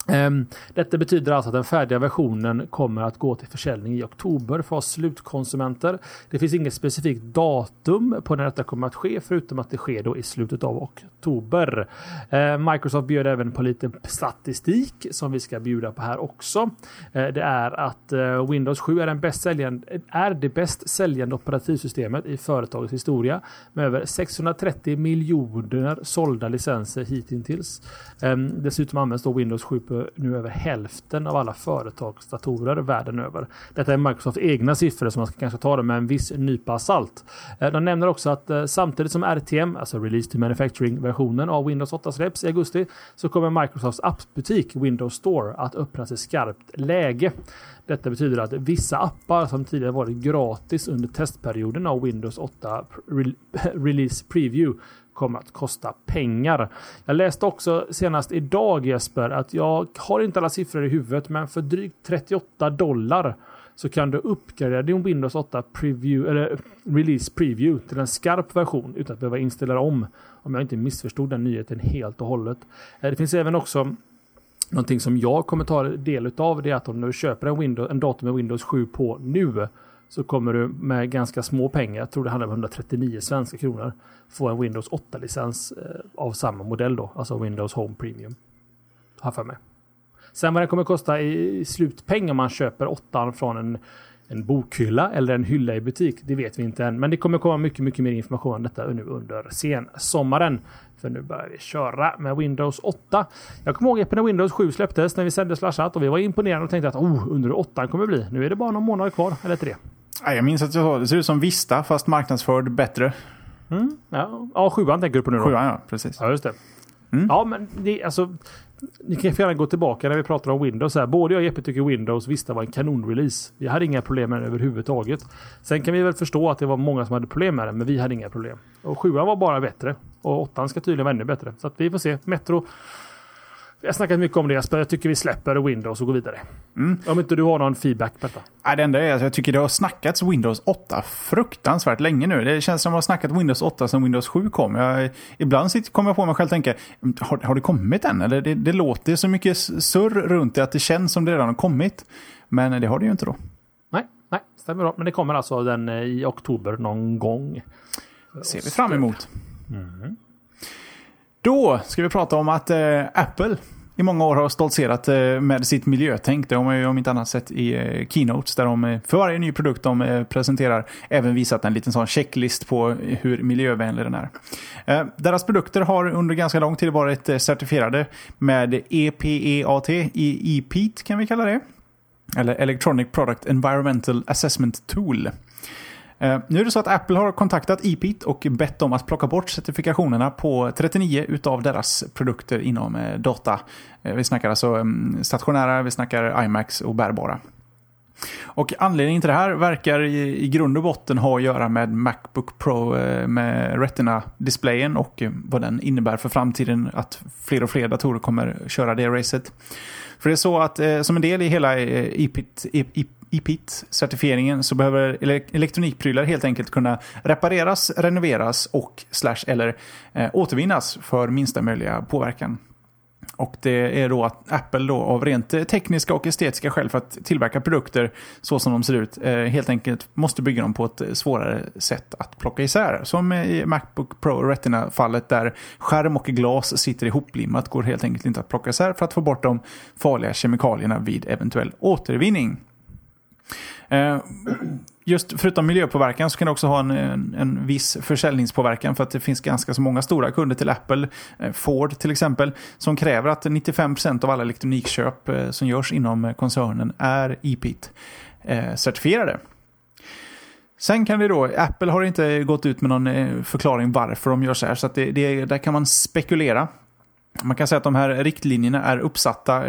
Ehm, detta betyder alltså att den färdiga versionen kommer att gå till försäljning i oktober för oss slutkonsumenter. Det finns inget specifikt datum på när detta kommer att ske förutom att det sker då i slutet av oktober. Ehm, Microsoft bjöd även på lite statistik som vi ska bjuda på här också. Ehm, det är att eh, Windows 7 är, den bäst säljande, är det bäst säljande operativsystemet i företagets historia med över 630 miljoner sålda licenser hittills. Dessutom används då Windows 7 över, nu över hälften av alla företagsdatorer världen över. Detta är Microsofts egna siffror som man ska kanske ta det med en viss nypa salt. Eh, de nämner också att eh, samtidigt som RTM, alltså Release to Manufacturing-versionen av Windows 8 släpps i augusti så kommer Microsofts appbutik Windows Store att öppnas i skarpt läge. Detta betyder att vissa appar som tidigare varit gratis under testperioden av Windows 8 Release Preview kommer att kosta pengar. Jag läste också senast idag Jesper att jag har inte alla siffror i huvudet men för drygt 38 dollar så kan du uppgradera din Windows 8 preview, eller Release Preview till en skarp version utan att behöva installera om. Om jag inte missförstod den nyheten helt och hållet. Eh, det finns även också Någonting som jag kommer ta del av det är att om du köper en, Windows, en dator med Windows 7 på nu så kommer du med ganska små pengar, jag tror det handlar om 139 svenska kronor, få en Windows 8-licens eh, av samma modell då, alltså Windows Home Premium. Har för mig. Sen vad det kommer kosta i slutpeng om man köper 8 från en, en bokhylla eller en hylla i butik, det vet vi inte än. Men det kommer komma mycket, mycket mer information om detta nu under sensommaren. För nu börjar vi köra med Windows 8. Jag kommer ihåg när Windows 7 släpptes när vi sände slashat och vi var imponerade och tänkte att oh, under 8 kommer bli. Nu är det bara någon månad kvar, eller tre. Jag minns att jag sa det ser ut som Vista fast marknadsförd bättre. Mm, ja. ja, sjuan tänker du på nu då? Sjuan ja, precis. Ja, just det. Mm. Ja, men det, alltså, ni kan gärna gå tillbaka när vi pratar om Windows. Här. Både jag och Jeppe tycker Windows Vista var en kanonrelease. Vi hade inga problem med den överhuvudtaget. Sen kan vi väl förstå att det var många som hade problem med den, men vi hade inga problem. Och sjuan var bara bättre. Och åttan ska tydligen vara ännu bättre. Så att vi får se. Metro Vi har snackat mycket om det Jesper. Jag tycker vi släpper Windows och går vidare. Mm. Om inte du har någon feedback på detta. Nej, det enda är att jag tycker det har snackats Windows 8 fruktansvärt länge nu. Det känns som att man har snackat Windows 8 sedan Windows 7 kom. Jag, ibland sitter, kommer jag på mig själv och tänker, har, har det kommit än? Eller det, det låter så mycket surr runt det att det känns som det redan har kommit. Men det har det ju inte då. Nej, nej, stämmer bra. Men det kommer alltså den eh, i oktober någon gång. ser vi fram emot. Mm. Då ska vi prata om att eh, Apple i många år har stoltserat eh, med sitt miljötänk. Det har man ju om inte annat sett i eh, Keynotes där de eh, för varje ny produkt de presenterar även visat en liten sån checklist på hur miljövänlig den är. Deras produkter har under ganska lång tid varit certifierade med EPEAT, i EPEAT kan vi kalla det. Eller Electronic Product Environmental Assessment Tool. Eh, nu är det så att Apple har kontaktat EPIT och bett dem att plocka bort certifikationerna på 39 utav deras produkter inom eh, data. Eh, vi snackar alltså mm, stationära, vi snackar iMacs och bärbara. Och anledningen till det här verkar i, i grund och botten ha att göra med Macbook Pro med Retina-displayen och vad den innebär för framtiden. Att fler och fler datorer kommer köra det racet. För det är så att som en del i hela EPIT, IPIT-certifieringen så behöver elektronikprylar helt enkelt kunna repareras, renoveras och slash eller eh, återvinnas för minsta möjliga påverkan. Och det är då att Apple då av rent tekniska och estetiska skäl för att tillverka produkter så som de ser ut eh, helt enkelt måste bygga dem på ett svårare sätt att plocka isär. Som i Macbook Pro Retina-fallet där skärm och glas sitter ihoplimmat går helt enkelt inte att plocka isär för att få bort de farliga kemikalierna vid eventuell återvinning. Eh, just förutom miljöpåverkan så kan det också ha en, en, en, viss försäljningspåverkan för att det finns ganska så många stora kunder till Apple, eh, Ford till exempel, som kräver att 95% av alla elektronikköp eh, som görs inom koncernen är EPIT-certifierade. Sen kan det då, Apple har inte gått ut med någon förklaring varför de gör så här, så att det, det, där kan man spekulera. Man kan säga att de här riktlinjerna är uppsatta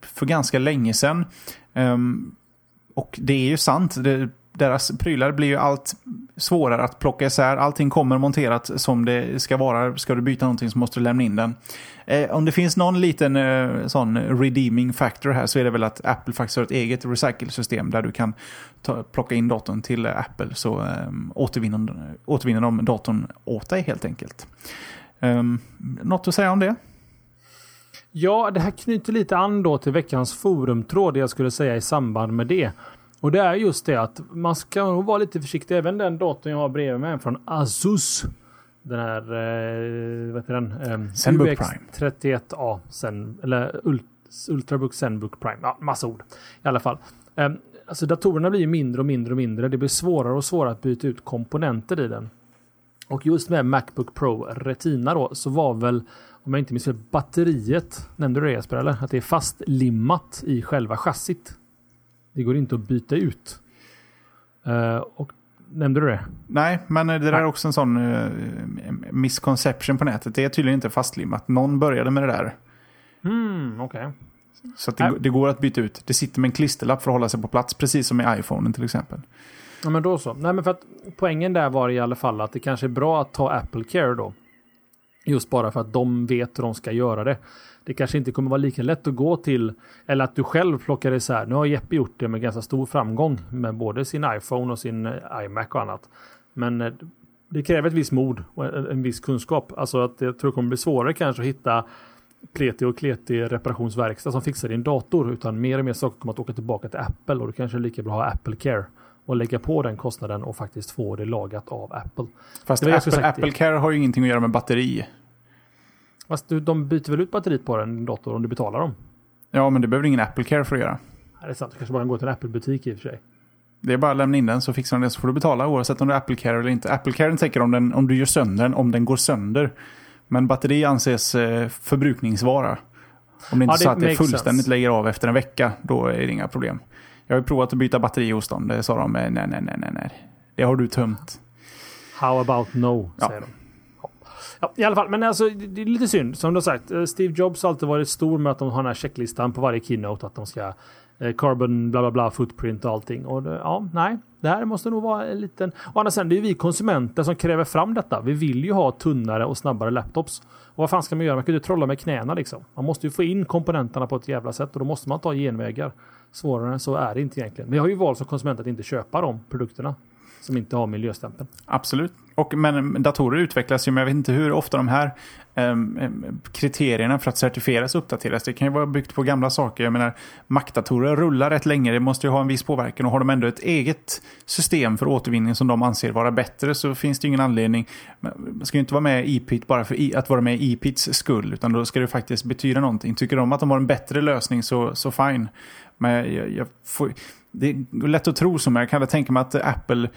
för ganska länge sedan. Ehm, och det är ju sant. Det, deras prylar blir ju allt svårare att plocka isär. Allting kommer monterat som det ska vara. Ska du byta någonting så måste du lämna in den. Eh, om det finns någon liten eh, sån redeeming factor här så är det väl att Apple faktiskt har ett eget recycle-system där du kan ta, plocka in datorn till Apple så eh, återvinner, återvinner de datorn åt dig helt enkelt. Eh, något att säga om det? Ja, det här knyter lite an då till veckans forumtråd, det jag skulle säga i samband med det. Och det är just det att man ska nog vara lite försiktig. Även den datorn jag har bredvid mig från Asus. Den här, eh, vad heter den? Eh, Zenbook Prime. 31A. Zen, eller Ultrabook Zenbook Prime. Ja, massa ord. I alla fall. Eh, alltså datorerna blir mindre och mindre och mindre. Det blir svårare och svårare att byta ut komponenter i den. Och just med Macbook Pro Retina då så var väl om jag inte minns batteriet. Nämnde du det Jesper? Eller? Att det är fastlimmat i själva chassit. Det går inte att byta ut. Uh, och Nämnde du det? Nej, men det där är också en sån uh, misconception på nätet. Det är tydligen inte fastlimmat. Någon började med det där. Mm. Okay. Så det, det, går att byta ut. Det sitter med en klisterlapp för att hålla sig på plats, precis som i iPhonen till exempel. Ja, men då så. Nej, men för att poängen där var i alla fall att det kanske är bra att ta Apple Care då. Just bara för att de vet hur de ska göra det. Det kanske inte kommer vara lika lätt att gå till, eller att du själv plockar isär. Nu har Jeppe gjort det med ganska stor framgång med både sin iPhone och sin eh, iMac och annat. Men eh, det kräver ett visst mod och en viss kunskap. Alltså att jag tror det kommer bli svårare kanske att hitta pletig och kletig reparationsverkstad som fixar din dator. Utan mer och mer saker kommer att åka tillbaka till Apple och då kanske det är lika bra att ha Apple Care och lägga på den kostnaden och faktiskt få det lagat av Apple. Fast Apple, Apple Care har ju ingenting att göra med batteri. Fast du, de byter väl ut batteriet på den dator om du betalar dem? Ja, men det behöver ingen Apple Care för att göra. Ja, det är sant. Du kanske bara kan gå till en Apple-butik i och för sig. Det är bara att lämna in den så fixar de det så får du betala oavsett om det är Apple Care eller inte. Apple Care täcker om, den, om du gör sönder den, om den går sönder. Men batteri anses eh, förbrukningsvara. Om det inte ja, det så att det fullständigt sense. lägger av efter en vecka, då är det inga problem. Jag har provat att byta batteri hos dem. Det sa de, nej, nej, nej, nej, nej. Det har du tömt. How about no, ja. säger de. Ja, I alla fall, men alltså det är lite synd. Som du har sagt, eh, Steve Jobs har alltid varit stor med att de har den här checklistan på varje keynote. Att de ska eh, carbon bla bla bla footprint och allting. Och det, ja, nej, det här måste nog vara en liten... Å andra sidan, det är vi konsumenter som kräver fram detta. Vi vill ju ha tunnare och snabbare laptops. Och vad fan ska man göra? Man kan ju trolla med knäna liksom. Man måste ju få in komponenterna på ett jävla sätt och då måste man ta genvägar. Svårare än så är det inte egentligen. Vi har ju valt som konsument att inte köpa de produkterna som inte har miljöstämpeln. Absolut. Och, men datorer utvecklas ju, men jag vet inte hur ofta de här um, kriterierna för att certifieras uppdateras. Det kan ju vara byggt på gamla saker. Jag menar, Mac-datorer rullar rätt länge, det måste ju ha en viss påverkan. Och har de ändå ett eget system för återvinning som de anser vara bättre så finns det ju ingen anledning. Man ska ju inte vara med i EPIT bara för att vara med i EPITs skull, utan då ska det faktiskt betyda någonting. Tycker de att de har en bättre lösning så, så fine. Men jag, jag får, det är lätt att tro så, men jag kan tänka mig att Apple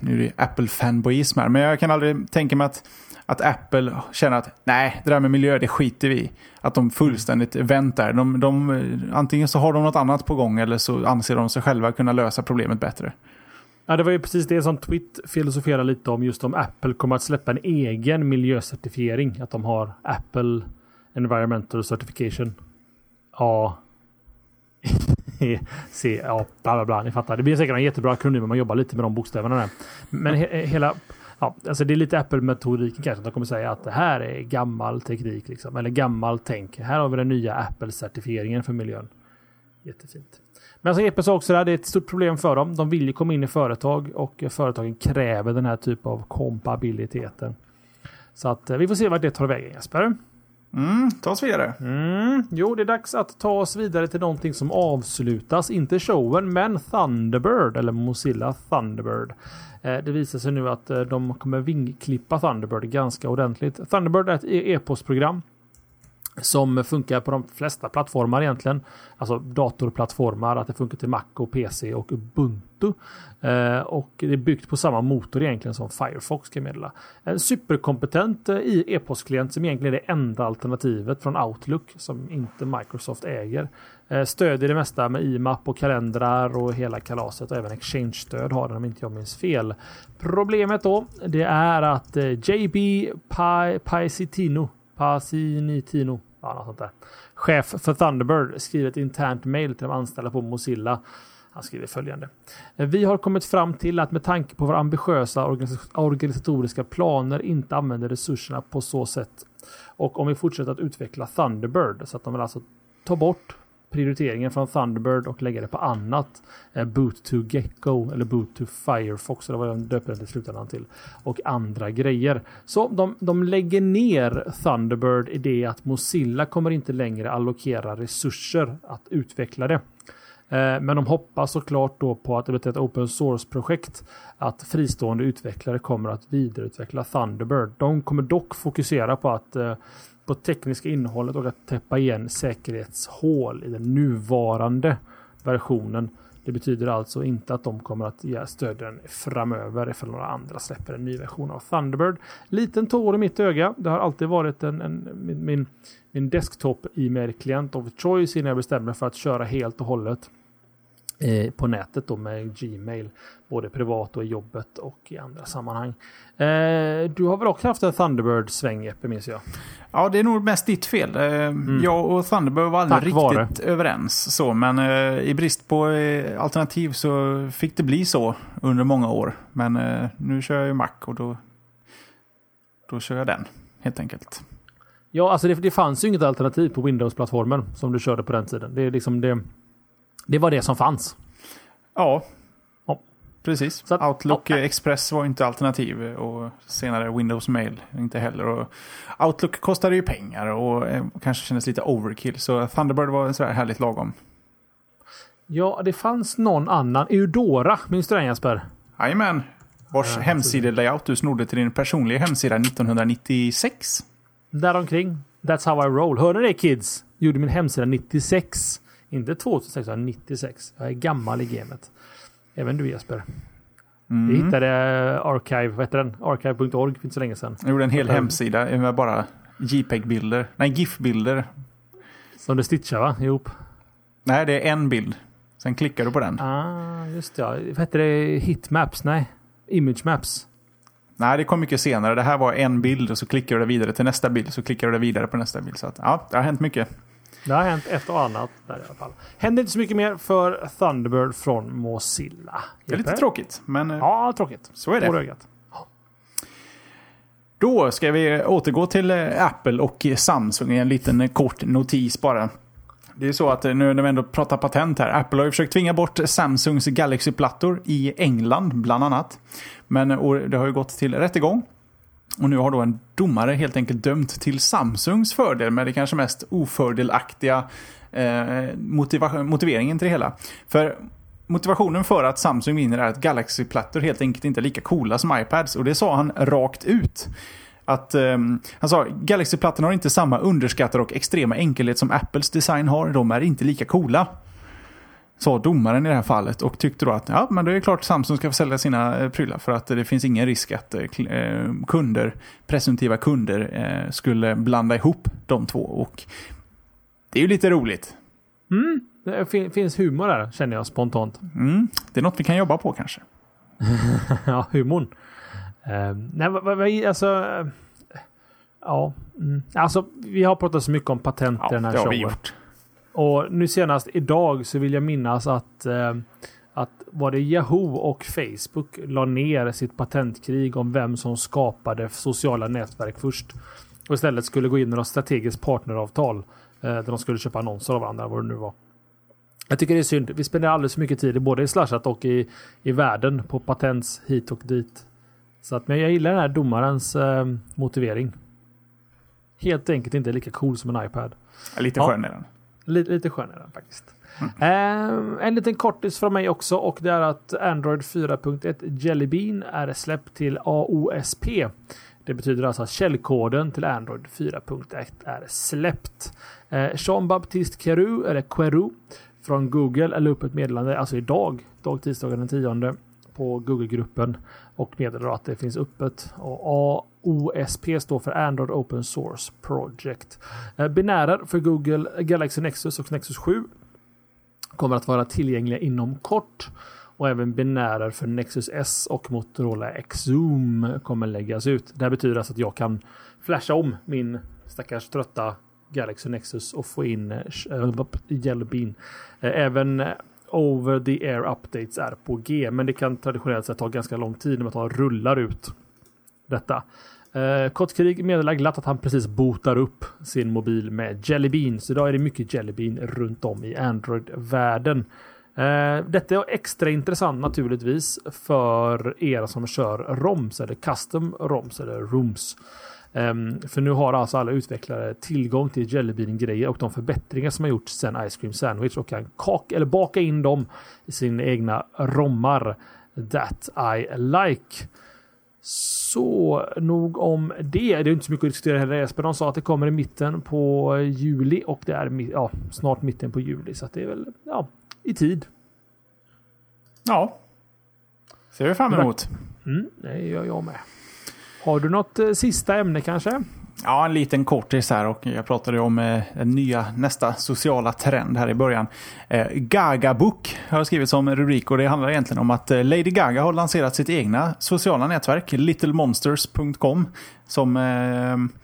nu är det Apple-fanboyism här, men jag kan aldrig tänka mig att, att Apple känner att nej, det där med miljö, det skiter vi i. Att de fullständigt väntar. De, de, antingen så har de något annat på gång eller så anser de sig själva kunna lösa problemet bättre. Ja, det var ju precis det som Twitt filosoferade lite om, just om Apple kommer att släppa en egen miljöcertifiering. Att de har Apple Environmental Certification. Ja, C, ja, bla bla bla. Ni fattar. Det blir säkert en jättebra akronym om man jobbar lite med de bokstäverna där. Men he hela... Ja, alltså det är lite Apple-metodiken kanske. De kommer säga att det här är gammal teknik. Liksom, eller gammal tänk. Här har vi den nya Apple-certifieringen för miljön. Jättefint. Men alltså, som Jeppe sa också, där, det är ett stort problem för dem. De vill ju komma in i företag och företagen kräver den här typen av kompabiliteten. Så att eh, vi får se vart det tar vägen Jesper. Mm, ta oss vidare. Mm, jo, det är dags att ta oss vidare till någonting som avslutas. Inte showen, men Thunderbird, eller Mozilla Thunderbird. Eh, det visar sig nu att eh, de kommer vingklippa Thunderbird ganska ordentligt. Thunderbird är ett e- e-postprogram som funkar på de flesta plattformar egentligen. Alltså datorplattformar, att det funkar till Mac och PC och Ubuntu. Eh, och det är byggt på samma motor egentligen som Firefox kan meddela. En superkompetent eh, e-postklient som egentligen är det enda alternativet från Outlook som inte Microsoft äger. Eh, stödjer det mesta med IMAP och kalendrar och hela kalaset och även Exchange-stöd har den om inte jag minns fel. Problemet då, det är att eh, JB Paisitino Pasinitino, ja, något sånt där. chef för Thunderbird, skriver ett internt mail till de anställda på Mozilla. Han skriver följande. Vi har kommit fram till att med tanke på våra ambitiösa organisatoriska planer inte använder resurserna på så sätt. Och om vi fortsätter att utveckla Thunderbird så att de vill alltså ta bort prioriteringen från Thunderbird och lägga det på annat. Eh, Boot to Gecko eller Boot to Firefox, det var jag döpte den till slutändan till. Och andra grejer. Så de, de lägger ner Thunderbird i det att Mozilla kommer inte längre allokera resurser att utveckla det. Eh, men de hoppas såklart då på att det blir ett open source-projekt. Att fristående utvecklare kommer att vidareutveckla Thunderbird. De kommer dock fokusera på att eh, på tekniska innehållet och att täppa igen säkerhetshål i den nuvarande versionen. Det betyder alltså inte att de kommer att ge stödja den framöver ifall några andra släpper en ny version av Thunderbird. Liten tår i mitt öga. Det har alltid varit en, en min, min, min desktop e-mail-klient of choice innan jag bestämde mig för att köra helt och hållet Eh, på nätet då med Gmail. Både privat och i jobbet och i andra sammanhang. Eh, du har väl också haft en Thunderbird-sväng Jeppe, minns jag? Ja, det är nog mest ditt fel. Eh, mm. Jag och Thunderbird var aldrig riktigt vare. överens. Så, men i brist på alternativ så fick det bli så under många år. Men nu kör jag ju Mac och då, då kör jag den helt enkelt. Ja, alltså det, det fanns ju inget alternativ på Windows-plattformen som du körde på den tiden. Det liksom det det var det som fanns. Ja. Precis. Att, Outlook ja. Express var inte alternativ och senare Windows Mail inte heller. Och Outlook kostade ju pengar och eh, kanske kändes lite overkill. Så Thunderbird var sådär härligt lagom. Ja, det fanns någon annan. Eudora, minns du den Jesper? Jajamän. Vars ja, hemsidelayout du snodde till din personliga hemsida 1996. Däromkring. That's how I roll. Hör ni det kids? Gjorde min hemsida 96. Inte 2006 utan 96. Jag är gammal i gamet. Även du Jesper. Mm. Vi hittade Archive, vad heter den? Archive.org för inte så länge sedan. Jag gjorde en hel hemsida med bara JPEG-bilder. Nej, GIF-bilder. Som du stitchar va? Ihop? Nej, det är en bild. Sen klickar du på den. Ah, just. Ja. Vad heter det? Hitmaps? Nej, Image Maps. Nej, det kom mycket senare. Det här var en bild och så klickar du vidare till nästa bild. Så klickar du vidare på nästa bild. Så att, ja, det har hänt mycket. Det har hänt ett och annat där i alla fall. Händer inte så mycket mer för Thunderbird från Mozilla. Det är lite tråkigt, men eh, Ja, tråkigt. så är det. ögat. Då ska vi återgå till eh, Apple och Samsung i en liten eh, kort notis bara. Det är så att eh, nu när vi ändå pratar patent här. Apple har ju försökt tvinga bort Samsungs Galaxy-plattor i England bland annat. Men eh, det har ju gått till rättegång. Och nu har då en domare helt enkelt dömt till Samsungs fördel med det kanske mest ofördelaktiga eh, motiveringen till det hela. För motivationen för att Samsung vinner är att Galaxy-plattor helt enkelt inte är lika coola som iPads. Och det sa han rakt ut. Att, ehm, han sa Galaxy-plattorna har inte samma underskattade och extrema enkelhet som Apples design har. De är inte lika coola. Sa domaren i det här fallet och tyckte då att ja, men det är klart Samsung ska få sälja sina eh, prylar för att det finns ingen risk att eh, eh, kunder, presumtiva kunder skulle blanda ihop de två. Och det är ju lite roligt. Det fin- finns humor där känner jag spontant. Mm, det är något vi kan jobba på kanske. ja, humorn. Uh, nej, vad, vad, alltså... ja. Mm. Alltså, vi har pratat så mycket om patent Ja, i den här det showen. Och nu senast idag så vill jag minnas att, eh, att var det Yahoo och Facebook la ner sitt patentkrig om vem som skapade sociala nätverk först. Och istället skulle gå in med något strategiskt partneravtal. Eh, där de skulle köpa annonser av varandra, vad det nu var. Jag tycker det är synd. Vi spenderar alldeles för mycket tid både i Slashat och i, i världen på patents hit och dit. Så att, men jag gillar den här domarens eh, motivering. Helt enkelt inte lika cool som en iPad. Lite Ja. skön är den. Lite, lite den faktiskt. Ehm, en liten kortis från mig också och det är att Android 4.1 Jelly Bean är släppt till AOSP. Det betyder alltså att källkoden till Android 4.1 är släppt. Eh, Jean-Baptiste Queru, eller Queru, från Google la upp ett meddelande, alltså idag, dag tisdagen den 10 på Google-gruppen och meddelar att det finns öppet. Och OSP står för Android Open Source Project. Eh, binärer för Google Galaxy Nexus och Nexus 7 kommer att vara tillgängliga inom kort. Och även binärer för Nexus S och Motorola Xoom kommer läggas ut. Det här betyder alltså att jag kan flasha om min stackars trötta Galaxy Nexus och få in uh, Yellow Bean. Även eh, over the air updates är på G, men det kan traditionellt sett ta ganska lång tid när man tar rullar ut detta. Eh, uh, Kottkrig meddelar glatt att han precis botar upp sin mobil med Jelly Bean. Så idag är det mycket Jelly Bean runt om i Android-världen. Uh, detta är extra intressant naturligtvis för er som kör ROMs eller custom ROMs eller ROMs. Um, ehm, för nu har alltså alla utvecklare tillgång till Jelly Bean-grejer och de förbättringar som har gjorts sedan Ice Cream Sandwich och kan kaka eller baka in dem i sina egna rommar. That I like. Så nog om det. Det är inte så mycket att diskutera heller. Espen de sa att det kommer i mitten på juli och det är ja, snart mitten på juli. Så det är väl ja, i tid. Ja. Ser vi fram emot. Mm, det gör jag med. Har du något eh, sista ämne kanske? Ja, en liten kortis här och jag pratade om eh, den nya nästa sociala trend här i början. Eh, Gaga Book har jag skrivit som rubrik och det handlar egentligen om att eh, Lady Gaga har lanserat sitt egna sociala nätverk, littlemonsters.com, som eh,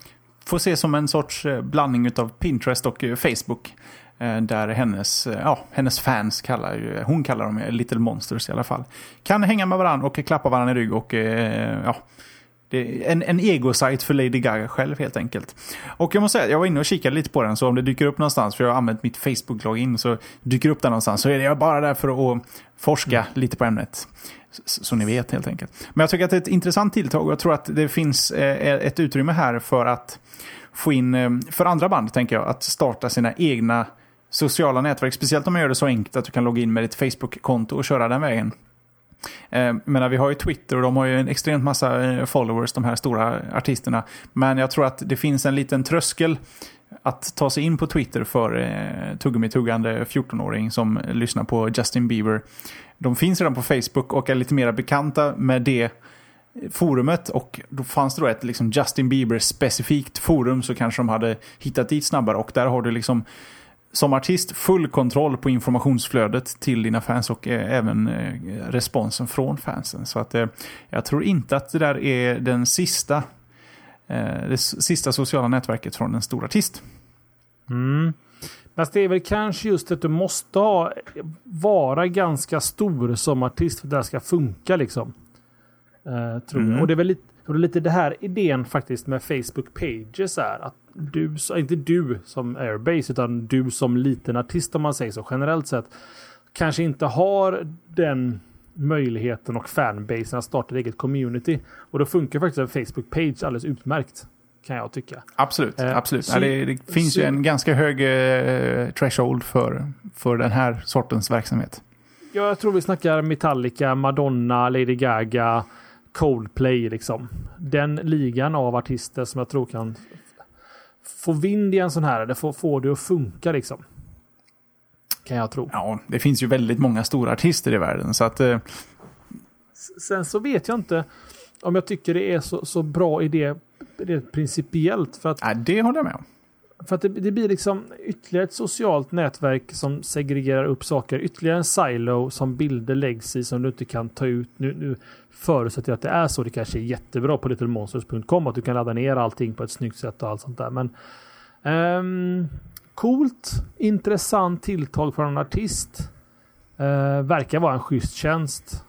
får ses som en sorts eh, blandning av Pinterest och eh, Facebook. Eh, där hennes, ja, hennes fans kallar ju, hon kallar dem Little Monsters i alla fall. Kan hänga med varandra och klappa varandra i rygg och ja, en, en ego-sajt för Lady Gaga själv helt enkelt. Och jag måste säga, jag var inne och kikade lite på den, så om det dyker upp någonstans, för jag har använt mitt Facebook-login, så dyker upp där någonstans, så är jag bara där för att forska lite på ämnet. Så, så ni vet helt enkelt. Men jag tycker att det är ett intressant tilltag och jag tror att det finns eh, ett utrymme här för att få in, eh, för andra band tänker jag, att starta sina egna sociala nätverk. Speciellt om man gör det så enkelt att du kan logga in med ditt Facebook-konto och köra den vägen. Eh, men vi har ju Twitter och de har ju en extremt massa eh, followers, de här stora artisterna. Men jag tror att det finns en liten tröskel att ta sig in på Twitter för eh, tuggummi-tuggande 14-åring som lyssnar på Justin Bieber. De finns redan på Facebook och är lite mer bekanta med det forumet och då fanns det då ett liksom Justin Bieber-specifikt forum så kanske de hade hittat dit snabbare och där har du liksom som artist full kontroll på informationsflödet till dina fans och eh, även eh, responsen från fansen. Så att eh, jag tror inte att det där är den sista, det sista sociala nätverket från en stor artist. Mm. Fast det är väl kanske just att du måste ha, vara ganska stor som artist för att det här ska funka liksom. Eh, tror Mm. jag. Och det är väl lite, och det är lite det här idén faktiskt med Facebook Pages är att du, inte du som Airbase, utan du som liten artist om man säger så generellt sett, kanske inte har den möjligheten och fanbasen att starta ett eget community. Och då funkar faktiskt en Facebook Page alldeles utmärkt. Kan jag tycka. Absolut, Eh, absolut. så- Ja, det, det finns ju så- en ganska hög eh, threshold för, för den här sortens verksamhet. Ja, jag tror vi snackar Metallica, Madonna, Lady Gaga, Coldplay liksom. Den ligan av artister som jag tror kan få vind i en sån här, eller få, få det att funka liksom. Kan jag tro. Ja, det finns ju väldigt många stora artister i världen. Så att, eh, Sen så vet jag inte om jag tycker det är så, så bra idé rent principiellt. För att nej, det håller jag med om. För att det, det blir liksom ytterligare ett socialt nätverk som segregerar upp saker. Ytterligare en silo som bilder läggs i som du inte kan ta ut. Nu, nu förutsätter jag att det är så. Det kanske är jättebra på littlemonsters.com att du kan ladda ner allting på ett snyggt sätt och allt sånt där. Men um, coolt, intressant tilltag från en artist. Uh, verkar vara en schysst tjänst.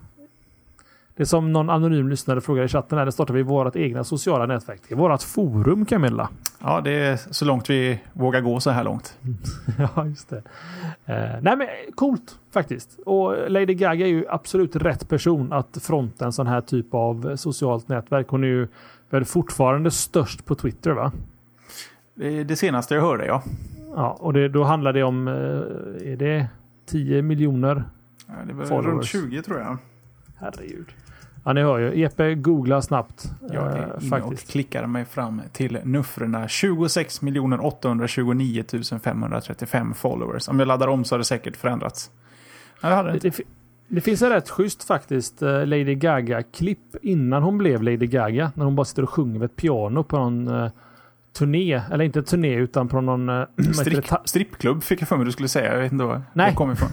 Det är som någon anonym lyssnare frågade i chatten här. Det startar vi vårt egna sociala nätverk. Det är vårt forum Camilla. Ja, det är så långt vi vågar gå så här långt. Ja, just det. Eh, nej, men coolt faktiskt. Och Lady Gaga är ju absolut rätt person att fronta en sån här typ av socialt nätverk. Hon är ju väl fortfarande störst på Twitter, va? Det det senaste jag hörde, ja. Ja, och det, då handlar det om, eh, är det 10 miljoner? ja det var Followers. runt 20 tror jag. Herregud. Ja, ni hör ju. Jeppe googlar snabbt. Jag eh, är inne och faktiskt. klickar mig fram till nuffrorna 26 829 535 followers. Om jag laddar om så har det säkert förändrats. Ja, det hade det inte. det, det finns en rätt schysst faktiskt eh, Lady Gaga-klipp innan hon blev Lady Gaga. När hon bara sitter och sjunger med ett piano på någon eh, turné. Eller inte turné utan på någon... eh, Ta- strippklubb fick jag för mig du skulle säga. Jag vet inte var Nej. det kom ifrån.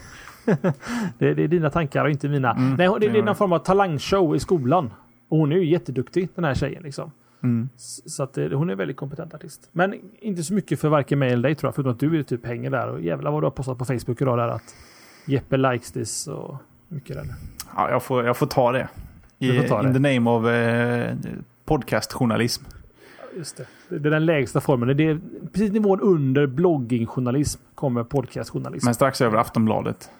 det, det är dina tankar och inte mina. Mm, Nej, det, det är någon form av talangshow i skolan. Och hon är ju jätteduktig den här tjejen. Liksom. Mm. Så att, eh, hon är en väldigt kompetent artist. Men inte så mycket för varken mig eller dig tror jag. Förutom att du är typ hänger där. Och jävlar vad du har postat på Facebook idag där att Jeppe likes this och mycket där. Ja, jag, får, jag får ta det. I, får ta in det. the name of eh, podcastjournalism. Just det. Det är den lägsta formen. Det är precis nivån under bloggingjournalism kommer podcastjournalism. Men strax över Aftonbladet.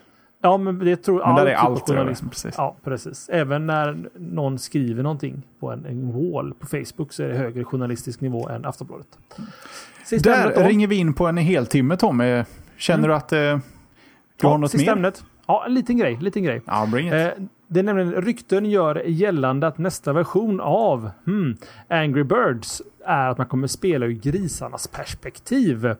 Ja, men det tror Men där är allt journalism. Precis. Ja, precis. Även när någon skriver någonting på en, en wall på Facebook så är det högre journalistisk nivå än Aftonbladet. Sista Där ringer vi in på en heltimme Tommy. Känner Mm. du att eh, du ja, har något mer? ämnet. Ja, en liten grej. Liten grej. Ja, bring it. Eh, det är nämligen rykten gör gällande att nästa version av hmm, Angry Birds är att man kommer spela ur grisarnas perspektiv.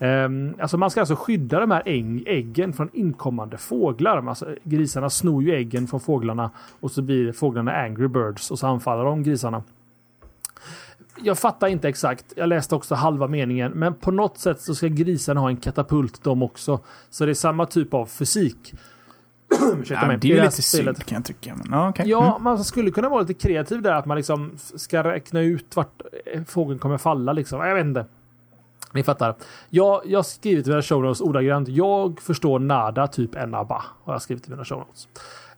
Um, alltså man ska alltså skydda de här äggen från inkommande fåglar. Alltså, grisarna snor ju äggen från fåglarna och så blir fåglarna Angry Birds och så anfaller de grisarna. Jag fattar inte exakt. Jag läste också halva meningen, men på något sätt så ska grisarna ha en katapult de också. Så det är samma typ av fysik. Ursäkta mig. det är ju lite synd kan jag tycka. Men, okej. Ja, Mm. man skulle kunna vara lite kreativ där. Att man liksom ska räkna ut vart eh, fågeln kommer falla. Liksom. Jag vet inte. Ni fattar. Jag, jag har skrivit i mina show notes ordagrant. Jag förstår nada, typ en abba. Har jag skrivit i mina show notes.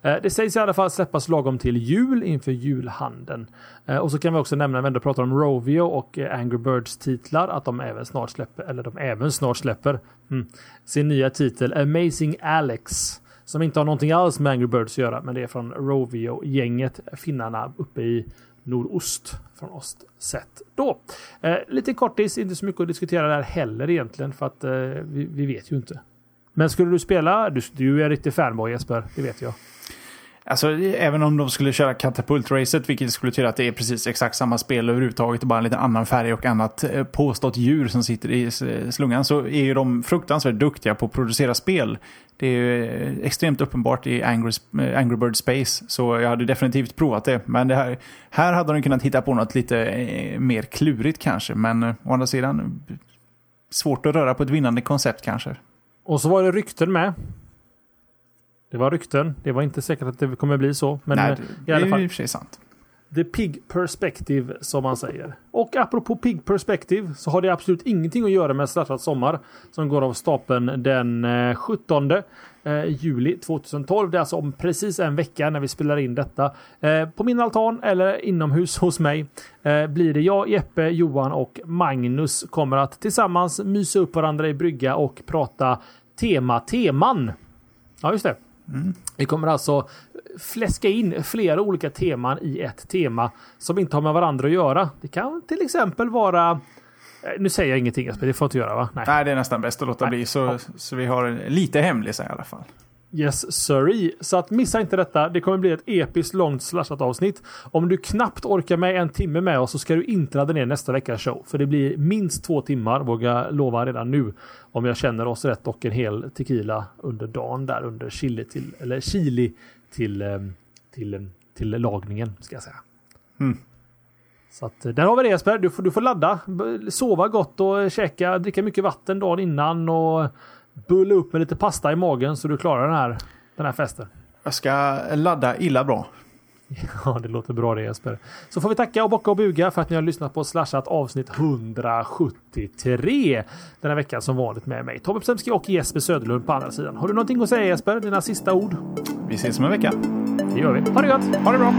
Eh, Det sägs i alla fall släppas lagom till jul inför julhandeln. Eh, Och så kan vi också nämna, när vi ändå pratar om Rovio och Angry Birds titlar, att de även snart släpper, eller de även snart släpper, mm, sin nya titel Amazing Alex. Som inte har någonting alls med Angry Birds att göra, men det är från Rovio-gänget, finnarna uppe i nordost från ost sett då. Eh, lite kortis, inte så mycket att diskutera där heller egentligen, för att eh, vi, vi vet ju inte. Men skulle du spela, du, du är en riktig fanboy Jesper, det vet jag. Alltså, även om de skulle köra katapultracet, vilket skulle betyda att det är precis exakt samma spel överhuvudtaget, bara en lite annan färg och annat eh, påstått djur som sitter i eh, slungan, så är ju de fruktansvärt duktiga på att producera spel. Det är ju eh, extremt uppenbart i Angry, Angry Bird Space, så jag hade definitivt provat det. Men det här, här hade de kunnat hitta på något lite mer klurigt kanske, men å andra sidan svårt att röra på ett vinnande koncept kanske. Och så var det rykten med. Det var rykten. Det var inte säkert att det kommer bli så. Men Nej, eh, det i alla är fall. ju i och för sig sant. The Pig Perspective som man säger. Och apropå Pig Perspective så har det absolut ingenting att göra med Slashat Sommar som går av stapeln den 17 eh, juli 2012. Det är alltså om precis en vecka när vi spelar in detta. Eh, på min altan eller inomhus hos mig eh, blir det jag, Jeppe, Johan och Magnus kommer att tillsammans mysa upp varandra i brygga och prata tema teman. Ja, just det. Mm. Vi kommer alltså fläska in flera olika teman i ett tema som inte har med varandra att göra. Det kan till exempel vara eh, nu säger jag ingenting det får inte göra va? Nej, Nej det är nästan bäst att låta Nej. bli så, så vi har lite hemlis i alla fall. Yes sorry. Så att missa inte detta. Det kommer bli ett episkt långt slashat avsnitt. Om du knappt orkar med en timme med oss så ska du inte ladda ner nästa veckas show. För det blir minst två timmar, vågar jag lova redan nu. Om jag känner oss rätt och en hel tequila under dagen där under chili till, eller chili till, eh, till, eh, till lagningen ska jag säga. Mm. Så att eh, där har vi det Jesper. Du får, du får ladda, sova gott och käka, dricka mycket vatten dagen innan och bulla upp med lite pasta i magen så du klarar den här, den här festen. Jag ska ladda illa bra. Ja, det låter bra det Jesper. Så får vi tacka och bocka och buga för att ni har lyssnat på Slashat avsnitt 173. Den här veckan som vanligt med mig Tobbe Psemski och Jesper Söderlund på andra sidan. Har du någonting att säga Jesper? Dina sista ord? Vi ses om en vecka. Det gör vi. Ha det gott! Ha det bra!